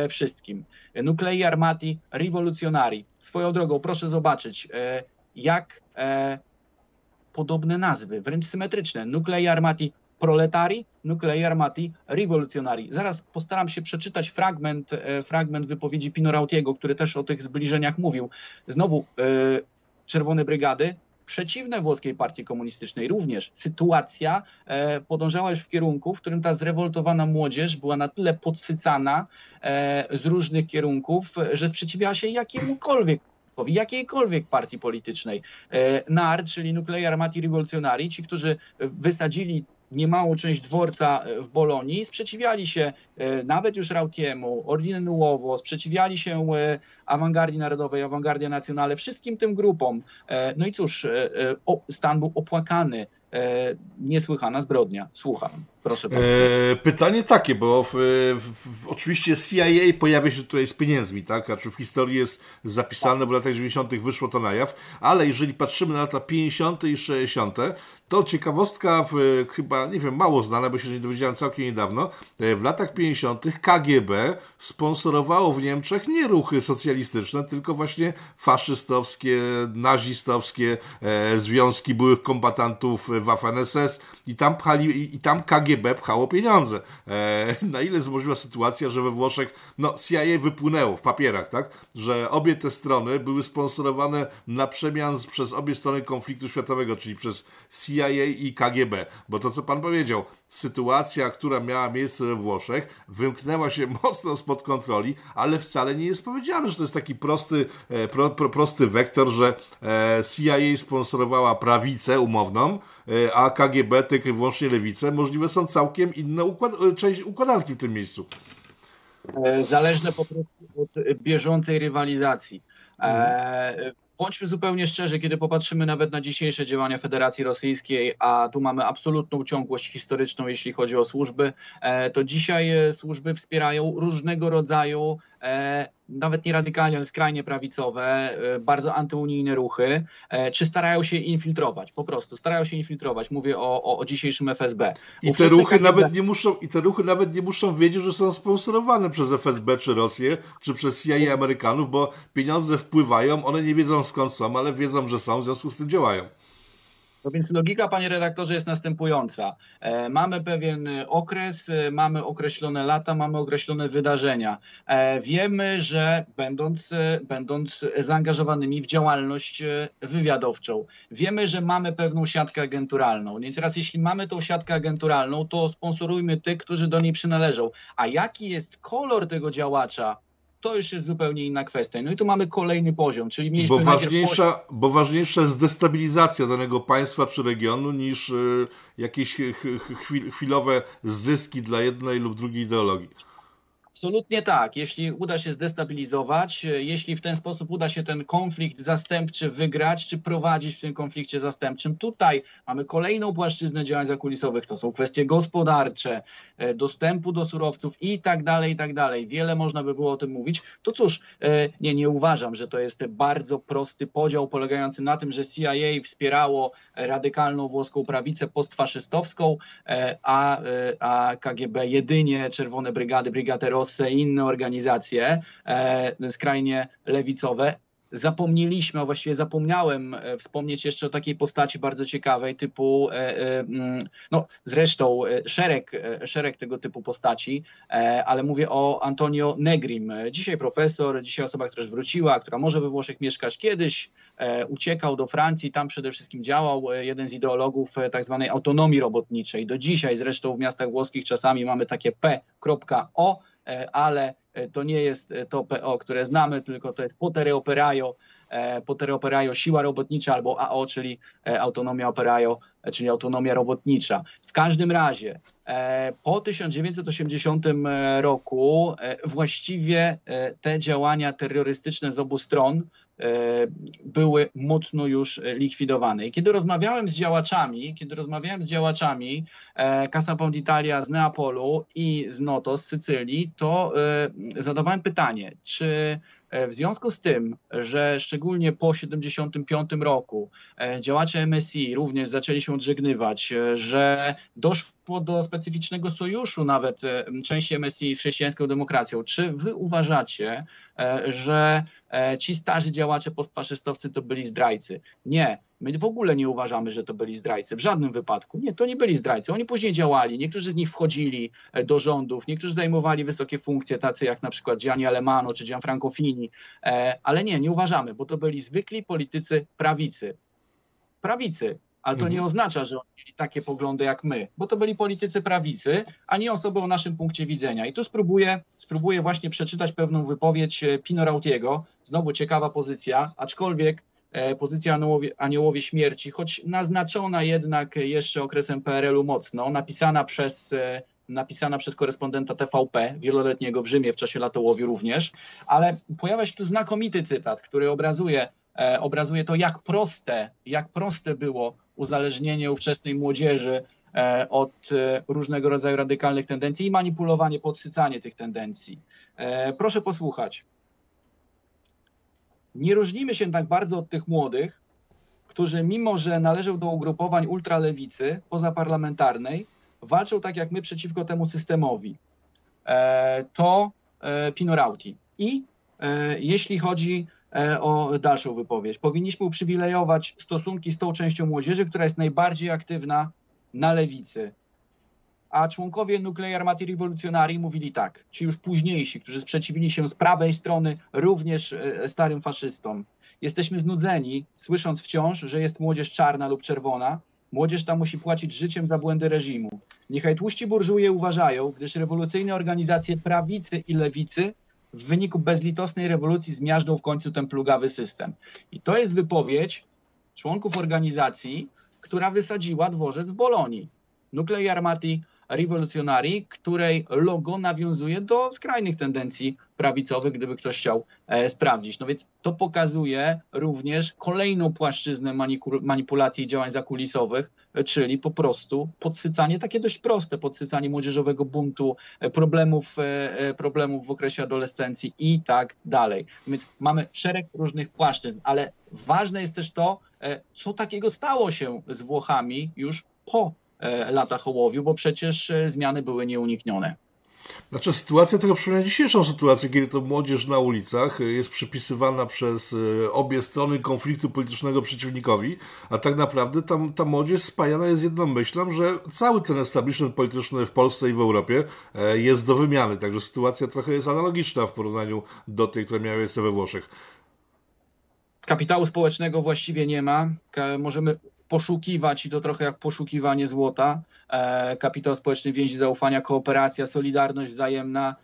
wszystkim. Nuclei Armati Rivoluzionari. Swoją drogą, proszę zobaczyć, jak e, podobne nazwy, wręcz symetryczne. Nuclei Armati Proletari, Nuclei Armati Rivoluzionari. Zaraz postaram się przeczytać fragment, e, fragment wypowiedzi Pino Rautiego, który też o tych zbliżeniach mówił. Znowu e, Czerwone Brygady, przeciwne włoskiej partii komunistycznej również. Sytuacja e, podążała już w kierunku, w którym ta zrewoltowana młodzież była na tyle podsycana e, z różnych kierunków, że sprzeciwiała się jakiemukolwiek jakiejkolwiek partii politycznej. E, NAR, czyli Nuclei Armati Rivoluzionari, ci, którzy wysadzili niemałą część dworca e, w Bolonii, sprzeciwiali się e, nawet już Rautiemu, Ordine Nuovo, sprzeciwiali się awangardzie narodowej, awangardzie nacjonale, wszystkim tym grupom. No i cóż, stan był opłakany E, niesłychana zbrodnia. Słucham, proszę bardzo. E, pytanie takie, bo w, w, w, oczywiście CIA pojawia się tutaj z pieniędzmi, tak? Znaczy w historii jest zapisane, bo w latach 90. wyszło to na jaw, ale jeżeli patrzymy na lata 50. i 60., to ciekawostka w, chyba, nie wiem, mało znana, bo się nie dowiedziałem całkiem niedawno. E, w latach 50. KGB sponsorowało w Niemczech nie ruchy socjalistyczne, tylko właśnie faszystowskie, nazistowskie e, związki byłych kombatantów Waffen-SS i tam pchali, i tam KGB pchało pieniądze. E, na ile zmożliwa sytuacja, że we Włoszech, no CIA wypłynęło w papierach, tak, że obie te strony były sponsorowane na przemian przez obie strony konfliktu światowego, czyli przez CIA CIA i KGB. Bo to, co pan powiedział, sytuacja, która miała miejsce we Włoszech, wymknęła się mocno spod kontroli, ale wcale nie jest powiedziane, że to jest taki prosty, e, pro, pro, prosty wektor, że e, CIA sponsorowała prawicę umowną, e, a KGB tylko wyłącznie lewicę. Możliwe są całkiem inne układ, część układanki w tym miejscu. Zależne po prostu od bieżącej rywalizacji. Mhm bądźmy zupełnie szczerzy, kiedy popatrzymy nawet na dzisiejsze działania Federacji Rosyjskiej, a tu mamy absolutną ciągłość historyczną, jeśli chodzi o służby, e, to dzisiaj e, służby wspierają różnego rodzaju nawet nie radykalnie, ale skrajnie prawicowe, bardzo antyunijne ruchy, czy starają się infiltrować, po prostu starają się infiltrować. Mówię o, o, o dzisiejszym FSB. I te, ruchy nawet nie muszą, I te ruchy nawet nie muszą wiedzieć, że są sponsorowane przez FSB, czy Rosję, czy przez CIA Amerykanów, bo pieniądze wpływają, one nie wiedzą skąd są, ale wiedzą, że są, w związku z tym działają. No więc logika, panie redaktorze, jest następująca. E, mamy pewien okres, e, mamy określone lata, mamy określone wydarzenia. E, wiemy, że będąc, będąc zaangażowanymi w działalność wywiadowczą, wiemy, że mamy pewną siatkę agenturalną. I teraz, jeśli mamy tą siatkę agenturalną, to sponsorujmy tych, którzy do niej przynależą. A jaki jest kolor tego działacza, to już jest zupełnie inna kwestia. No i tu mamy kolejny poziom, czyli mieliśmy bo ważniejsza, poziom... bo ważniejsza jest destabilizacja danego państwa czy regionu niż y, jakieś chwilowe zyski dla jednej lub drugiej ideologii. Absolutnie tak. Jeśli uda się zdestabilizować, jeśli w ten sposób uda się ten konflikt zastępczy wygrać, czy prowadzić w tym konflikcie zastępczym, tutaj mamy kolejną płaszczyznę działań zakulisowych. To są kwestie gospodarcze, e, dostępu do surowców i tak dalej, i tak dalej. Wiele można by było o tym mówić. To cóż, e, nie, nie uważam, że to jest bardzo prosty podział polegający na tym, że CIA wspierało radykalną włoską prawicę postfaszystowską, e, a, a KGB jedynie Czerwone Brygady, Brigady i inne organizacje e, skrajnie lewicowe zapomnieliśmy, a właściwie zapomniałem e, wspomnieć jeszcze o takiej postaci bardzo ciekawej, typu, e, mm, no zresztą szereg, szereg tego typu postaci, ale mówię o Antonio Negrim. Dzisiaj profesor, dzisiaj osoba, która już wróciła, która może we Włoszech mieszkać. Kiedyś uciekał do Francji, tam przede wszystkim działał jeden z ideologów tak zwanej autonomii robotniczej. Do dzisiaj zresztą w miastach włoskich czasami mamy takie P.O, ale e, to nie jest e, to PO, które znamy, tylko to jest Potere Operaio, Potere Siła Robotnicza albo AO, czyli Autonomia Operaio, czyli Autonomia Robotnicza. W każdym razie po 1980 roku właściwie te działania terrorystyczne z obu stron były mocno już likwidowane. I kiedy rozmawiałem z działaczami, kiedy rozmawiałem z działaczami Casa Pound Italia z Neapolu i z Noto z Sycylii, to zadawałem pytanie, czy w związku z tym, że szczególnie po 1975 roku działacze MSI również zaczęli się odżegnywać, że doszło do specyficznego sojuszu nawet części MSI z chrześcijańską demokracją, czy wy uważacie, że ci starzy działacze postfaszystowcy to byli zdrajcy. Nie, my w ogóle nie uważamy, że to byli zdrajcy. W żadnym wypadku. Nie, to nie byli zdrajcy. Oni później działali. Niektórzy z nich wchodzili e, do rządów, niektórzy zajmowali wysokie funkcje, tacy jak na przykład Gianni Alemano czy Gianfranco Fini. E, ale nie, nie uważamy, bo to byli zwykli politycy prawicy. Prawicy, ale to nie mhm. oznacza, że oni mieli takie poglądy jak my, bo to byli politycy prawicy, a nie osoby o naszym punkcie widzenia. I tu spróbuję, spróbuję właśnie przeczytać pewną wypowiedź e, Pino Rautiego. Znowu ciekawa pozycja, aczkolwiek e, pozycja aniołowie, aniołowie śmierci, choć naznaczona jednak jeszcze okresem PRL-u mocno, napisana przez e, napisana przez korespondenta TVP, wieloletniego w Rzymie w czasie latołowi również, ale pojawia się tu znakomity cytat, który obrazuje, obrazuje to, jak proste, jak proste było uzależnienie ówczesnej młodzieży e, od e, różnego rodzaju radykalnych tendencji i manipulowanie, podsycanie tych tendencji. E, proszę posłuchać. Nie różnimy się tak bardzo od tych młodych, którzy mimo, że należą do ugrupowań ultralewicy pozaparlamentarnej, walczą tak jak my przeciwko temu systemowi. To Pinorauti. I jeśli chodzi E, o dalszą wypowiedź. Powinniśmy uprzywilejować stosunki z tą częścią młodzieży, która jest najbardziej aktywna na lewicy. A członkowie Nuclear Armati Rivoluzionari mówili tak, ci już późniejsi, którzy sprzeciwili się z prawej strony również e, starym faszystom. Jesteśmy znudzeni, słysząc wciąż, że jest młodzież czarna lub czerwona, Młodzież ta musi płacić życiem za błędy reżimu. Niechaj tłuści burżuje uważają, gdyż rewolucyjne organizacje prawicy i lewicy w wyniku bezlitosnej rewolucji zmiażdżą w końcu ten plugawy system. I to jest wypowiedź członków organizacji, która wysadziła dworzec w Bolonii. Nuclei Armati Rivoluzjonari, której logo nawiązuje do skrajnych tendencji prawicowych, gdyby ktoś chciał e, sprawdzić. No więc to pokazuje również kolejną płaszczyznę manipulacji i działań zakulisowych, e, czyli po prostu podsycanie, takie dość proste, podsycanie młodzieżowego buntu, e, problemów, problemów w okresie adolescencji i tak dalej. Więc mamy szereg różnych płaszczyzn, ale ważne jest też to, co takiego stało się z Włochami już po E, latach ołowiu, bo przecież e, zmiany były nieuniknione. Znaczy sytuacja tego przypomina dzisiejszą sytuację, kiedy to młodzież na ulicach jest przypisywana przez e, obie strony konfliktu politycznego przeciwnikowi, a tak naprawdę tam, ta młodzież spajana jest jedną myślą, że cały ten establishment polityczny w Polsce i w Europie jest do wymiany, także sytuacja trochę jest analogiczna w porównaniu do tej, która miała miejsce we Włoszech. Kapitału społecznego właściwie nie ma. Możemy poszukiwać i to trochę jak poszukiwanie złota. E, kapitał społeczny, więzi zaufania, kooperacja, solidarność wzajemna,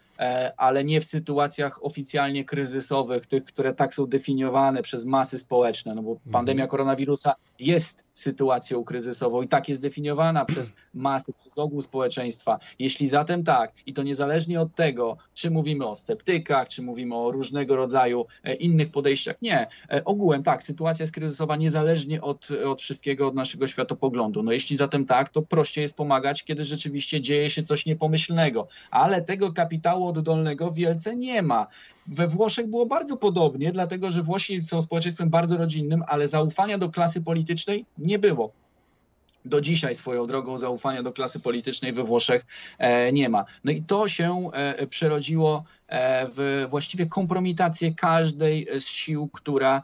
ale nie w sytuacjach oficjalnie kryzysowych, tych, które tak są definiowane przez masy społeczne, no bo mhm. pandemia koronawirusa jest sytuacją kryzysową i tak jest definiowana przez masy, przez ogół społeczeństwa. Jeśli zatem tak, i to niezależnie od tego, czy mówimy o sceptykach, czy mówimy o różnego rodzaju e, innych podejściach, nie. E, ogółem tak, sytuacja jest kryzysowa niezależnie od, od wszystkiego, od naszego światopoglądu. No jeśli zatem tak, to prościej jest pomagać, kiedy rzeczywiście dzieje się coś niepomyślnego, ale tego kapitału oddolnego wielce nie ma. We Włoszech było bardzo podobnie, dlatego że Włosi są społeczeństwem bardzo rodzinnym, ale zaufania do klasy politycznej nie było do dzisiaj swoją drogą zaufania do klasy politycznej we Włoszech e, nie ma. No i to się e, przerodziło e, w właściwie kompromitację każdej z sił, która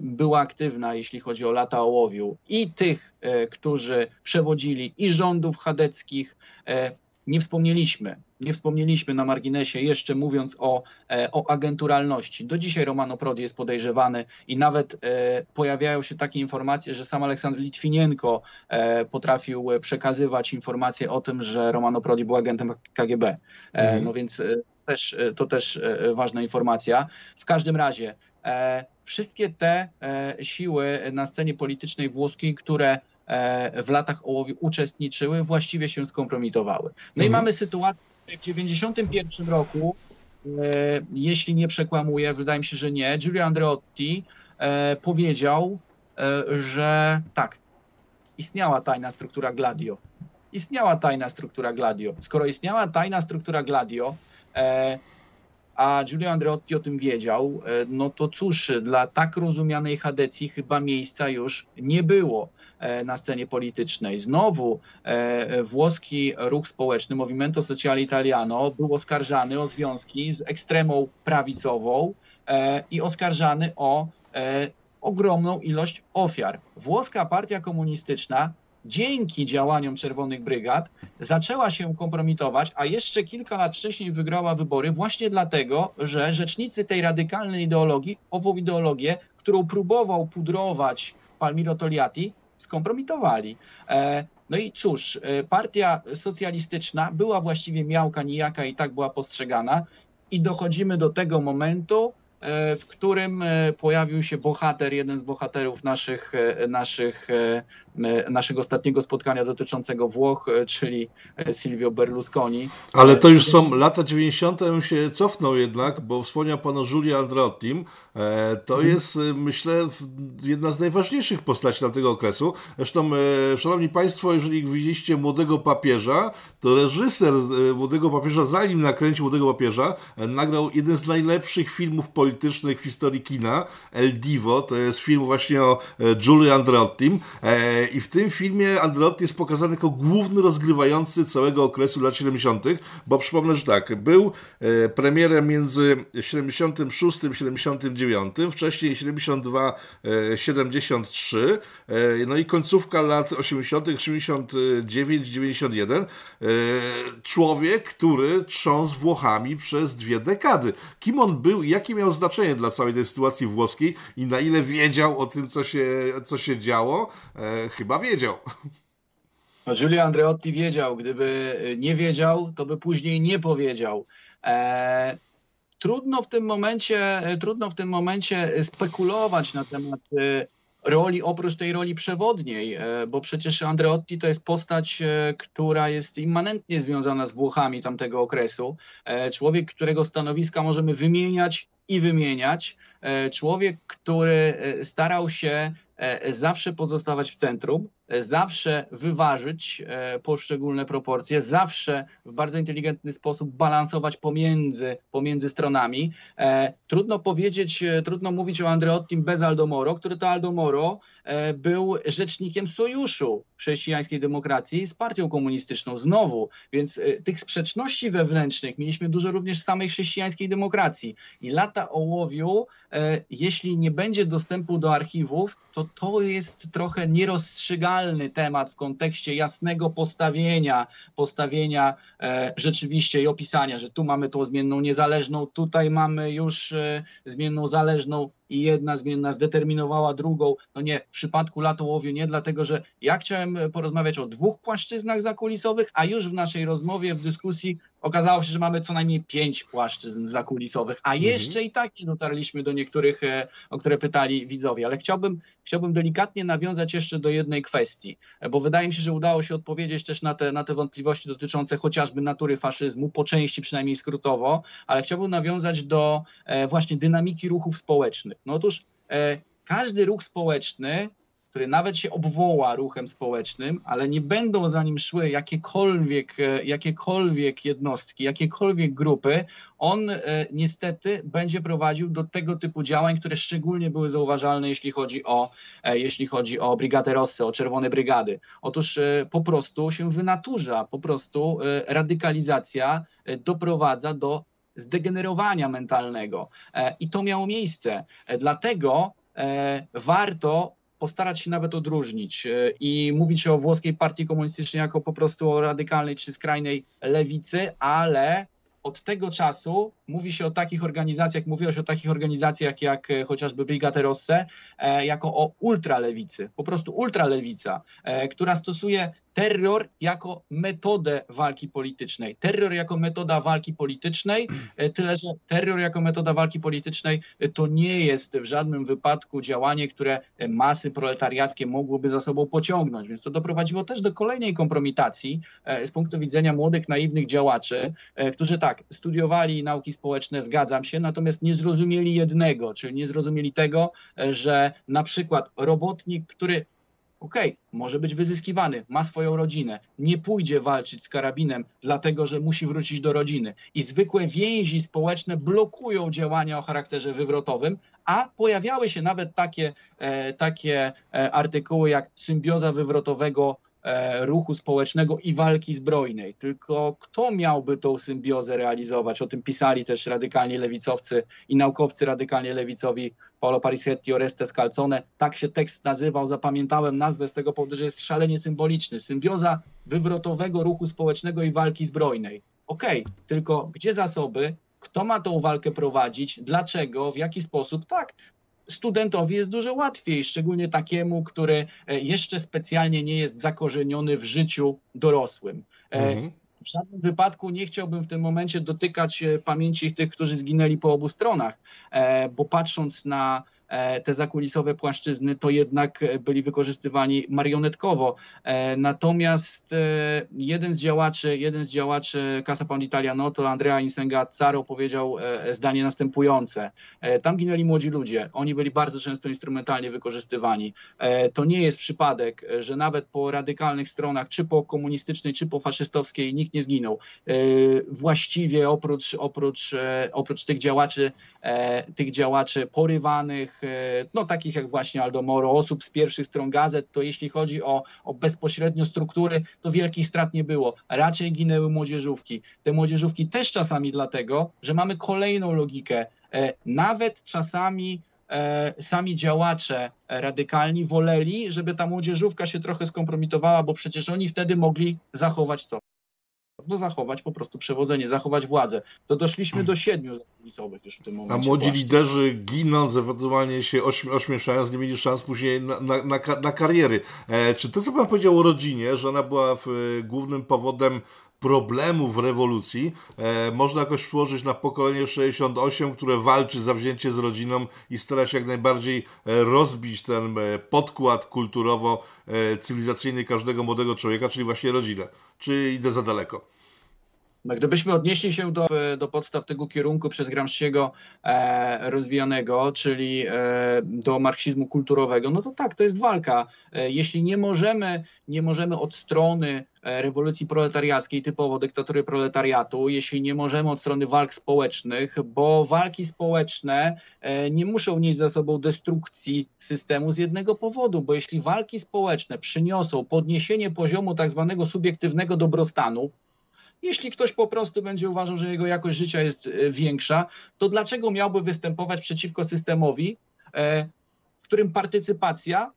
była aktywna, jeśli chodzi o lata ołowiu. I tych, którzy przewodzili i rządów chadeckich, nie wspomnieliśmy, nie wspomnieliśmy na marginesie jeszcze mówiąc o, e, o agenturalności. Do dzisiaj Romano Prodi jest podejrzewany i nawet e, pojawiają się takie informacje, że sam Aleksander Litwinienko e, potrafił przekazywać informacje o tym, że Romano Prodi był agentem KGB. Mhm. No więc też, to też ważna informacja. W każdym razie wszystkie te siły na scenie politycznej włoskiej, które w latach ołowiu uczestniczyły, właściwie się skompromitowały. No mhm. i mamy sytuację, w 1991 roku, e, jeśli nie przekłamuję, wydaje mi się, że nie, Giulio Andreotti e, powiedział, że tak, istniała tajna struktura Gladio. Istniała tajna struktura Gladio. Skoro istniała tajna struktura Gladio, a Giulio Andreotti o tym wiedział, no to cóż, dla tak rozumianej Hadecji chyba miejsca już nie było. E, na scenie politycznej. Znowu e, włoski ruch społeczny, Movimento Sociale Italiano, był oskarżany o związki z ekstremą prawicową e, i oskarżany o ogromną ilość ofiar. Włoska partia komunistyczna dzięki działaniom Czerwonych Brygad zaczęła się kompromitować, a jeszcze kilka lat wcześniej wygrała wybory właśnie dlatego, że rzecznicy tej radykalnej ideologii, ową ideologię, którą próbował pudrować Palmiro Togliatti, skompromitowali. E, no i cóż, e, partia socjalistyczna była właściwie miałka nijaka i tak była postrzegana i dochodzimy do tego momentu, w którym e, pojawił się bohater, jeden z bohaterów naszych, e, naszych, naszego ostatniego spotkania dotyczącego Włoch, czyli Silvio Berlusconi. Ale to już są lata 90. się cofnął jednak, bo wspomniał pan o Giulio Andreottim. To mhm. jest, myślę, jedna z najważniejszych postaci tamtego okresu. Zresztą, szanowni państwo, jeżeli widzieliście Młodego Papieża, to reżyser Młodego Papieża, zanim nakręcił Młodego Papieża, nagrał jeden z najlepszych filmów politycznych w historii kina, El Divo, to jest film właśnie o e, Giulio Andreottim e, i w tym filmie Andreotti jest pokazany jako główny rozgrywający całego okresu lat 70., bo przypomnę, że tak, był e, premierem między 76 a 79 79, wcześniej 72-73, no i końcówka lat 80., 89-91. Człowiek, który trząsł Włochami przez dwie dekady. Kim on był i jakie miał znaczenie dla całej tej sytuacji włoskiej i na ile wiedział o tym, co się, co się działo? Chyba wiedział. No, Giulio Andreotti wiedział, gdyby nie wiedział, to by później nie powiedział. E, trudno w tym momencie, trudno w tym momencie spekulować na temat e, roli, oprócz tej roli przewodniej, e, bo przecież Andreotti to jest postać, e, która jest immanentnie związana z Włochami tamtego okresu. Człowiek, którego stanowiska możemy wymieniać i wymieniać. Człowiek, który starał się zawsze pozostawać w centrum, zawsze wyważyć e, poszczególne proporcje, zawsze w bardzo inteligentny sposób balansować pomiędzy, pomiędzy stronami. E, trudno powiedzieć, e, trudno mówić o Andreottim bez Aldomoro, który to Aldomoro był rzecznikiem sojuszu chrześcijańskiej demokracji z partią komunistyczną znowu, więc tych sprzeczności wewnętrznych mieliśmy dużo również w samej chrześcijańskiej demokracji. I lata ołowiu, jeśli nie będzie dostępu do archiwów, to to jest trochę nierozstrzygane temat w kontekście jasnego postawienia, postawienia e, rzeczywiście i opisania, że tu mamy tą zmienną niezależną, tutaj mamy już e, zmienną zależną, i jedna zmienna zdeterminowała drugą. No nie, w przypadku latołowiu nie, dlatego że ja chciałem porozmawiać o dwóch płaszczyznach zakulisowych, a już w naszej rozmowie, w dyskusji okazało się, że mamy co najmniej pięć płaszczyzn zakulisowych, a mhm. jeszcze i tak nie dotarliśmy do niektórych, e, o które pytali widzowie. Ale chciałbym, chciałbym delikatnie nawiązać jeszcze do jednej kwestii, bo wydaje mi się, że udało się odpowiedzieć też na te, na te wątpliwości dotyczące chociażby natury faszyzmu, po części przynajmniej skrótowo, ale chciałbym nawiązać do e, właśnie dynamiki ruchów społecznych. No otóż e, każdy ruch społeczny, który nawet się obwoła ruchem społecznym, ale nie będą za nim szły jakiekolwiek, e, jakiekolwiek jednostki, jakiekolwiek grupy, on e, niestety będzie prowadził do tego typu działań, które szczególnie były zauważalne, jeśli chodzi o, e, jeśli chodzi o Brigadę Rossy, o Czerwone Brygady. Otóż e, po prostu się wynaturza, po prostu e, radykalizacja e, doprowadza do zdegenerowania mentalnego. E, I to miało miejsce. E, dlatego e, warto postarać się nawet odróżnić i mówić o włoskiej partii komunistycznej jako po prostu o radykalnej czy skrajnej lewicy, ale od tego czasu mówi się o takich organizacjach, mówiło się o takich organizacjach jak chociażby Brigate Rosse, jako o ultralewicy, po prostu ultralewica, która stosuje terror jako metodę walki politycznej. Terror jako metoda walki politycznej, tyle że terror jako metoda walki politycznej to nie jest w żadnym wypadku działanie, które masy proletariackie mogłyby za sobą pociągnąć. Więc to doprowadziło też do kolejnej kompromitacji z punktu widzenia młodych, naiwnych działaczy, którzy tak, studiowali nauki społeczne, zgadzam się, natomiast nie zrozumieli jednego, czyli nie zrozumieli tego, że na przykład robotnik, który okej, okay, może być wyzyskiwany, ma swoją rodzinę, nie pójdzie walczyć z karabinem, dlatego że musi wrócić do rodziny. I zwykłe więzi społeczne blokują działania o charakterze wywrotowym, a pojawiały się nawet takie, e, takie e, artykuły jak symbioza wywrotowego ruchu społecznego i walki zbrojnej. Tylko kto miałby tą symbiozę realizować? O tym pisali też radykalnie lewicowcy i naukowcy radykalnie lewicowi Paolo Parischetti, Oreste Scalzone. Tak się tekst nazywał, zapamiętałem nazwę z tego powodu, że jest szalenie symboliczny. Symbioza wywrotowego ruchu społecznego i walki zbrojnej. Okej, okay, tylko gdzie zasoby, kto ma tą walkę prowadzić, dlaczego, w jaki sposób. Tak, studentowi jest dużo łatwiej, szczególnie takiemu, który e, jeszcze specjalnie nie jest zakorzeniony w życiu dorosłym. E, mhm. W żadnym wypadku nie chciałbym w tym momencie dotykać e, pamięci tych, którzy zginęli po obu stronach, bo patrząc na te zakulisowe płaszczyzny to jednak byli wykorzystywani marionetkowo. E, natomiast e, jeden z działaczy, jeden z działaczy Casa Pound Italiano, to Andrea Insengazzaro powiedział zdanie następujące. Tam ginęli młodzi ludzie. Oni byli bardzo często instrumentalnie wykorzystywani. To nie jest przypadek, że nawet po radykalnych stronach, czy po komunistycznej, czy po faszystowskiej, nikt nie zginął. Właściwie oprócz, oprócz, oprócz tych działaczy, tych działaczy porywanych, E, no takich jak właśnie Aldo Moro, osób z pierwszych stron gazet, to jeśli chodzi o, o bezpośrednio struktury, to wielkich strat nie było. Raczej ginęły młodzieżówki. Te młodzieżówki też czasami dlatego, że mamy kolejną logikę Nawet czasami sami działacze radykalni woleli, żeby ta młodzieżówka się trochę skompromitowała, bo przecież oni wtedy mogli zachować co? No zachować po prostu przewodzenie, zachować władzę. To doszliśmy do siedmiu zakulisowych już w tym momencie. A młodzi właśnie. liderzy ginąc, ewentualnie się ośmieszając, nie mieli szans później na, na, na, na kariery. E, czy to, co pan powiedział o rodzinie, że ona była w, e, głównym powodem problemów w rewolucji e, można jakoś włożyć na pokolenie 68, które walczy za wzięcie z rodziną i stara się jak najbardziej e, rozbić ten e, podkład kulturowo-cywilizacyjny każdego młodego człowieka, czyli właśnie rodzinę. Czy idę za daleko? No, gdybyśmy odnieśli się do, do podstaw tego kierunku przez Gramsciego e, rozwijanego, czyli e, do marksizmu kulturowego, no to tak, to jest walka. E, jeśli nie możemy, nie możemy od strony e, rewolucji proletariackiej, typowo dyktatury proletariatu, jeśli nie możemy od strony walk społecznych, bo walki społeczne e, nie muszą nieść za sobą destrukcji systemu z jednego powodu, bo jeśli walki społeczne przyniosą podniesienie poziomu tak zwanego subiektywnego dobrostanu, jeśli ktoś po prostu będzie uważał, że jego jakość życia jest e, większa, to dlaczego miałby występować przeciwko systemowi, e, w którym partycypacja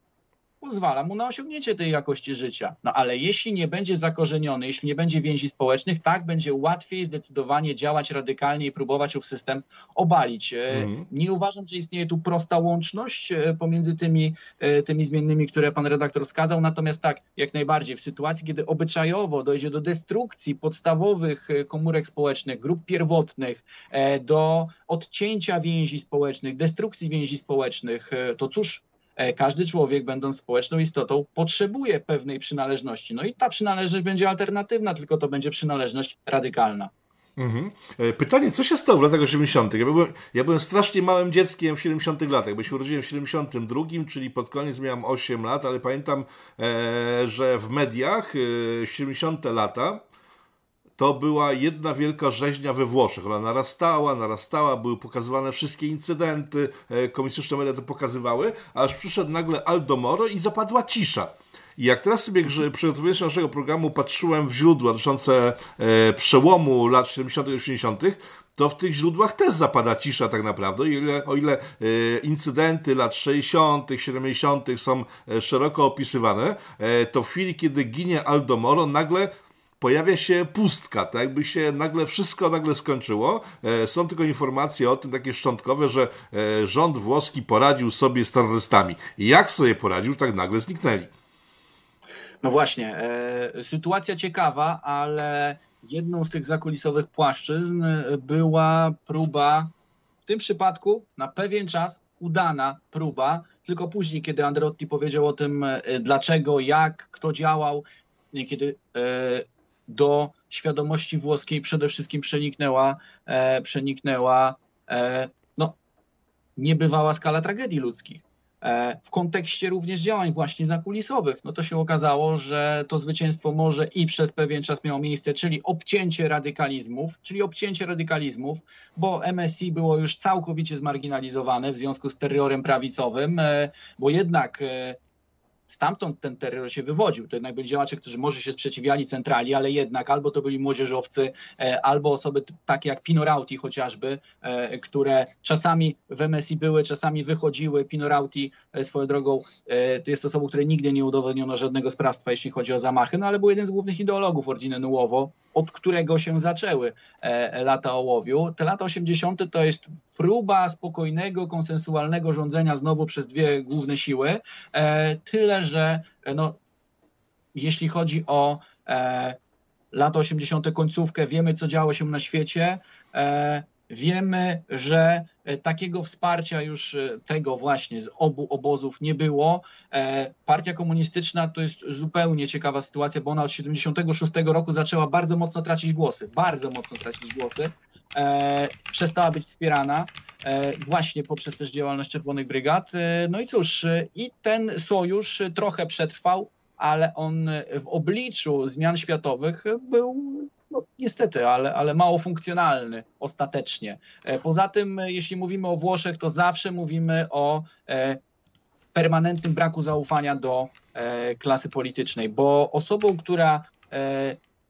pozwala mu na osiągnięcie tej jakości życia. No ale jeśli nie będzie zakorzeniony, jeśli nie będzie więzi społecznych, tak będzie łatwiej zdecydowanie działać radykalnie i próbować ów system obalić. Mm. Nie uważam, że istnieje tu prosta łączność e, pomiędzy tymi, e, tymi zmiennymi, które pan redaktor wskazał, natomiast tak, jak najbardziej, w sytuacji, kiedy obyczajowo dojdzie do destrukcji podstawowych komórek społecznych, grup pierwotnych, do odcięcia więzi społecznych, destrukcji więzi społecznych, to cóż, E, każdy człowiek, będąc społeczną istotą, potrzebuje pewnej przynależności. No i ta przynależność będzie alternatywna, tylko to będzie przynależność radykalna. Mhm. E, pytanie, co się stało w latach 80.? Ja byłem, ja byłem strasznie małym dzieckiem w 70 latach, bo się urodziłem w 72, czyli pod koniec miałem 8 lat, ale pamiętam, e, że w mediach e, 70 lata to była jedna wielka rzeźnia we Włoszech. Ona narastała, narastała, były pokazywane wszystkie incydenty, e, komisjuszne media to pokazywały, aż przyszedł nagle Aldo Moro i zapadła cisza. I jak teraz sobie przygotowując się naszego programu patrzyłem w źródła dotyczące e, przełomu lat 70. i 80., to w tych źródłach też zapada cisza tak naprawdę. O ile, o ile e, incydenty lat 60., 70. są e, szeroko opisywane, to w chwili, kiedy ginie Aldo Moro, nagle pojawia się pustka, tak jakby się nagle wszystko nagle skończyło. E, są tylko informacje o tym takie szczątkowe, że e, rząd włoski poradził sobie z terrorystami. Jak sobie poradził, tak nagle zniknęli. No właśnie, e, sytuacja ciekawa, ale jedną z tych zakulisowych płaszczyzn była próba, w tym przypadku na pewien czas udana próba, tylko później, kiedy Andreotti powiedział o tym, dlaczego, jak, kto działał, kiedy do świadomości włoskiej przede wszystkim przeniknęła, e, przeniknęła e, no, niebywała skala tragedii ludzkich. E, w kontekście również działań właśnie zakulisowych, no to się okazało, że to zwycięstwo może i przez pewien czas miało miejsce, czyli obcięcie radykalizmów, czyli obcięcie radykalizmów, bo MSI było już całkowicie zmarginalizowane w związku z terrorem prawicowym, e, bo jednak e, stamtąd ten terror się wywodził. To jednak byli działacze, którzy może się sprzeciwiali centrali, ale jednak albo to byli młodzieżowcy, e, albo osoby takie jak Pinorauti chociażby, e, które czasami w MSI były, czasami wychodziły. Pinorauti e, swoją drogą to jest osobą, której nigdy nie udowodniono żadnego sprawstwa, jeśli chodzi o zamachy, no ale był jeden z głównych ideologów Ordiny Nuovo, od którego się zaczęły lata ołowiu. Te lata 80. to jest próba spokojnego, konsensualnego rządzenia znowu przez dwie główne siły. Tyle, że e, no, jeśli chodzi o e, lata 80. końcówkę, wiemy, co działo się na świecie. E, wiemy, że e, takiego wsparcia już e, tego właśnie z obu obozów nie było. Partia komunistyczna to jest zupełnie ciekawa sytuacja, bo ona od 76 roku zaczęła bardzo mocno tracić głosy, bardzo mocno tracić głosy. Przestała być wspierana. E, właśnie poprzez też działalność Czerwonych Brygad. E, no i cóż, e, i ten sojusz trochę przetrwał, ale on w obliczu zmian światowych był no, niestety, ale, ale mało funkcjonalny ostatecznie. Poza tym, jeśli mówimy o Włoszech, to zawsze mówimy o permanentnym braku zaufania do klasy politycznej, bo osobą, która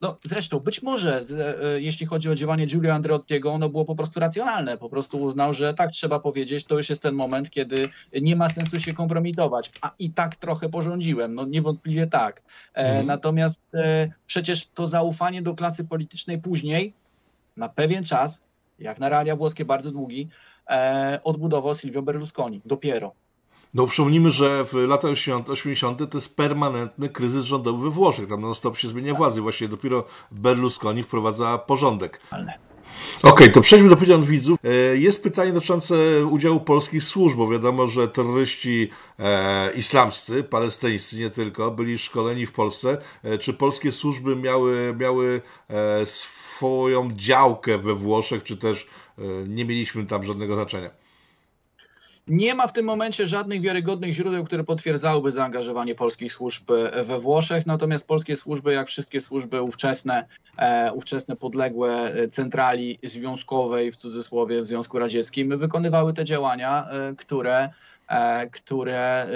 no zresztą być może, z, e, jeśli chodzi o działanie Giulio Andreottiego, ono było po prostu racjonalne. Po prostu uznał, że tak trzeba powiedzieć, to już jest ten moment, kiedy nie ma sensu się kompromitować. A i tak trochę porządziłem, no niewątpliwie tak. E, mhm. Natomiast e, przecież to zaufanie do klasy politycznej później, na pewien czas, jak na realia włoskie bardzo długi, e, odbudował Silvio Berlusconi. Dopiero. No przypomnijmy, że w latach 80. to jest permanentny kryzys rządowy we Włoszech. Tam non stop się zmienia władzy. Właśnie dopiero Berlusconi wprowadza porządek. Okej, okay, to przejdźmy do pytań widzów. E, jest pytanie dotyczące udziału polskich służb, bo wiadomo, że terroryści e, islamscy, palestyńscy nie tylko, byli szkoleni w Polsce. E, czy polskie służby miały, miały e, swoją działkę we Włoszech, czy też nie mieliśmy tam żadnego znaczenia? Nie ma w tym momencie żadnych wiarygodnych źródeł, które potwierdzałyby zaangażowanie polskich służb e, we Włoszech, natomiast polskie służby, jak wszystkie służby ówczesne, e, ówczesne podległe e, centrali związkowej, w cudzysłowie w Związku Radzieckim, wykonywały te działania, które które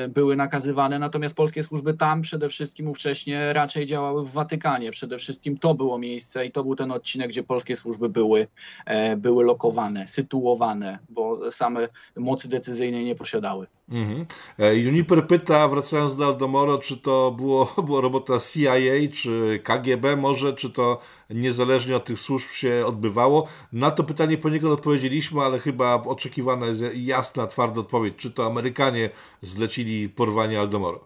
były nakazywane, natomiast polskie służby tam przede wszystkim ówcześnie raczej działały w Watykanie. Przede wszystkim to było miejsce i to był ten odcinek, gdzie polskie służby były, e, były lokowane, sytuowane, bo same mocy decyzyjnej nie posiadały. Mhm. E, Juniper pyta, wracając do Aldomoro, czy to było, robota CIA, czy KGB może, czy to niezależnie od tych służb się odbywało? Na to pytanie poniekąd odpowiedzieliśmy, ale chyba oczekiwana jest jasna, twarda odpowiedź. Czy to Amerykanie zlecili porwanie Aldomoro?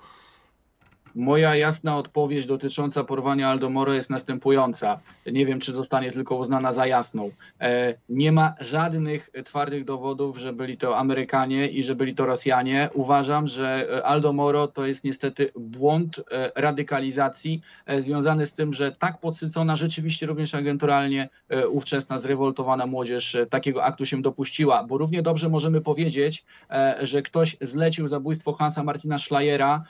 Moja jasna odpowiedź dotycząca porwania Aldomoro jest następująca. Nie wiem, czy zostanie tylko uznana za jasną. E, nie ma żadnych twardych dowodów, że byli to Amerykanie i że byli to Rosjanie. Uważam, że Aldomoro to jest niestety błąd e, radykalizacji e, związany z tym, że tak podsycona, rzeczywiście również agenturalnie ówczesna zrewoltowana młodzież takiego aktu się dopuściła, bo równie dobrze możemy powiedzieć, że ktoś zlecił zabójstwo Hansa Martina Schleiera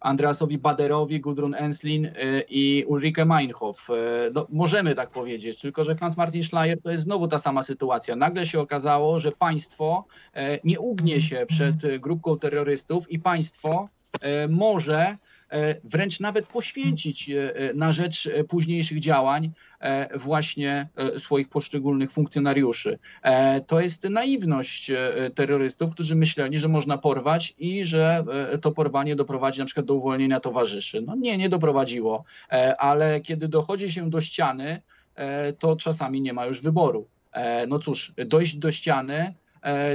Andreasowi Baderowi, Gudrun Enslin y, i Ulrike Meinhof. Y, no, możemy tak powiedzieć, tylko że Hans-Martin Schleyer to jest znowu ta sama sytuacja. Nagle się okazało, że państwo y, nie ugnie się przed grupką terrorystów i państwo może E, wręcz nawet poświęcić e, na rzecz e, późniejszych działań właśnie swoich poszczególnych funkcjonariuszy. To jest naiwność terrorystów, którzy myśleli, że można porwać i że to porwanie doprowadzi na przykład do uwolnienia towarzyszy. No nie, nie doprowadziło, ale kiedy dochodzi się do ściany, to czasami nie ma już wyboru. No cóż, dojść do ściany,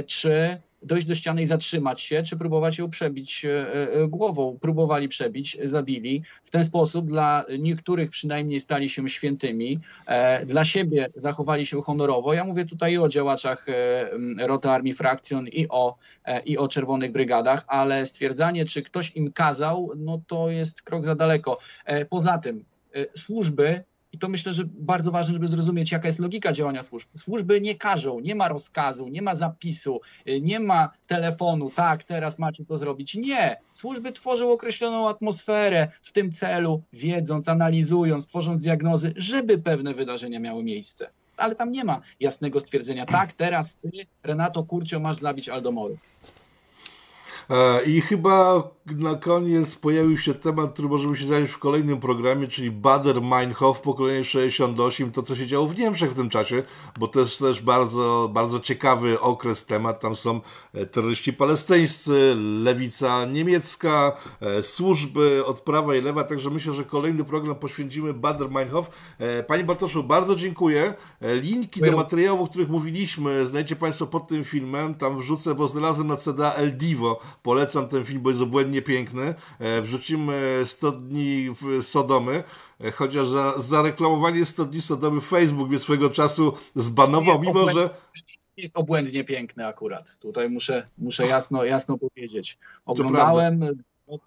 czy dojść do ściany i zatrzymać się, czy próbować ją przebić e, e, głową. Próbowali przebić, zabili. W ten sposób dla niektórych przynajmniej stali się świętymi, e, dla siebie zachowali się honorowo. Ja mówię tutaj o działaczach Roty Armii Frakcjon i o, i o Czerwonych Brygadach, ale stwierdzanie, czy ktoś im kazał, no to jest krok za daleko. Poza tym służby i to myślę, że bardzo ważne, żeby zrozumieć, jaka jest logika działania służb. Służby nie każą, nie ma rozkazu, nie ma zapisu, y, nie ma telefonu, tak, teraz macie to zrobić. Nie. Służby tworzą określoną atmosferę w tym celu, wiedząc, analizując, tworząc diagnozy, żeby pewne wydarzenia miały miejsce. Ale tam nie ma jasnego stwierdzenia, tak, teraz ty, Renato Kurcio, masz zabić Aldomoru. E, I chyba na koniec pojawił się temat, który możemy się zająć w kolejnym programie, czyli Bader-Meinhof, pokolenie 68, to co się działo w Niemczech w tym czasie, bo to jest też bardzo, bardzo ciekawy okres, temat. Tam są e, terroryści palestyńscy, lewica niemiecka, e, służby od prawa i lewa, także myślę, że kolejny program poświęcimy Bader-Meinhof. Panie Bartoszu, bardzo dziękuję. Linki do materiałów, o których mówiliśmy, znajdziecie Państwo pod tym filmem. Tam wrzucę, bo znalazłem na CDA El Divo Polecam ten film, bo jest obłędnie piękny. E, wrzucimy 100 dni Sodomy, e, chociaż za zareklamowanie 100 dni Sodomy Facebook mnie swego czasu zbanował, mimo że jest obłędnie piękny akurat. Tutaj muszę, muszę jasno, jasno powiedzieć. Oglądałem,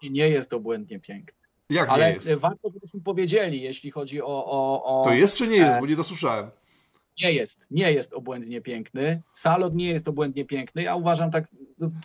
nie jest obłędnie piękny. Jak Ale nie jest? warto, żebyśmy powiedzieli, jeśli chodzi o, o, o... To jest czy nie jest, e, bo nie dosłyszałem. Nie jest, nie jest obłędnie piękny. Salot nie jest obłędnie piękny. Ja uważam tak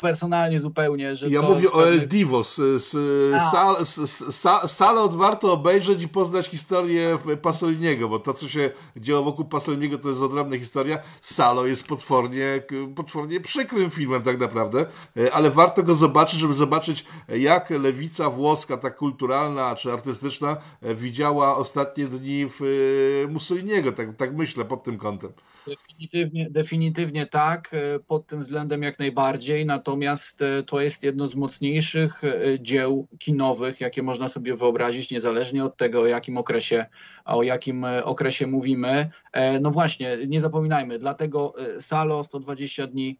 personalnie zupełnie, że. Ja mówię o El Divo. Sal, sal, Salot warto obejrzeć i poznać historię Pasoliniego, bo to, co się dzieło wokół Pasoliniego, to jest odrębna historia. Salo jest potwornie, potwornie przykrym filmem, tak naprawdę, e, ale warto go zobaczyć, żeby zobaczyć, jak lewica włoska, tak kulturalna czy artystyczna, e, widziała ostatnie dni w e, Mussoliniego. Tak, tak myślę pod tym kątem. Definitywnie, definitywnie tak, e, pod tym względem jak najbardziej, natomiast e, to jest jedno z mocniejszych e, dzieł kinowych, jakie można sobie wyobrazić, niezależnie od tego, o jakim okresie, o jakim okresie mówimy. No właśnie, nie zapominajmy, dlatego Salo 120 dni,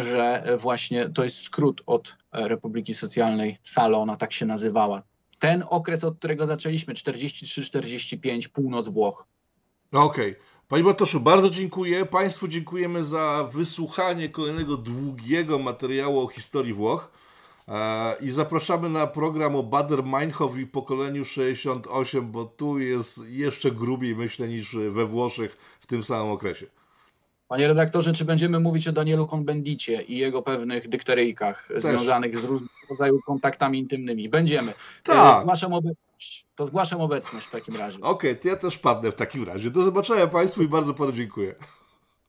że właśnie to jest skrót od Republiki Socjalnej Salo, ona tak się nazywała. Ten okres, od którego zaczęliśmy, 43-45, północ Włoch. Okej. Okay. Panie Bartoszu, bardzo dziękuję. Państwu dziękujemy za wysłuchanie kolejnego długiego materiału o historii Włoch. E, I zapraszamy na program o Bader Meinhof i pokoleniu 68, bo tu jest jeszcze grubiej, myślę, niż we Włoszech w tym samym okresie. Panie redaktorze, czy będziemy mówić o Danielu Konbendicie i jego pewnych dykteryjkach Też. związanych z różnego rodzaju kontaktami intymnymi? Będziemy. Tak. Zgłaszam, obecność. To zgłaszam obecność w takim razie. Okej, okay, to ja też padnę w takim razie. Do zobaczenia Państwu i bardzo panu dziękuję.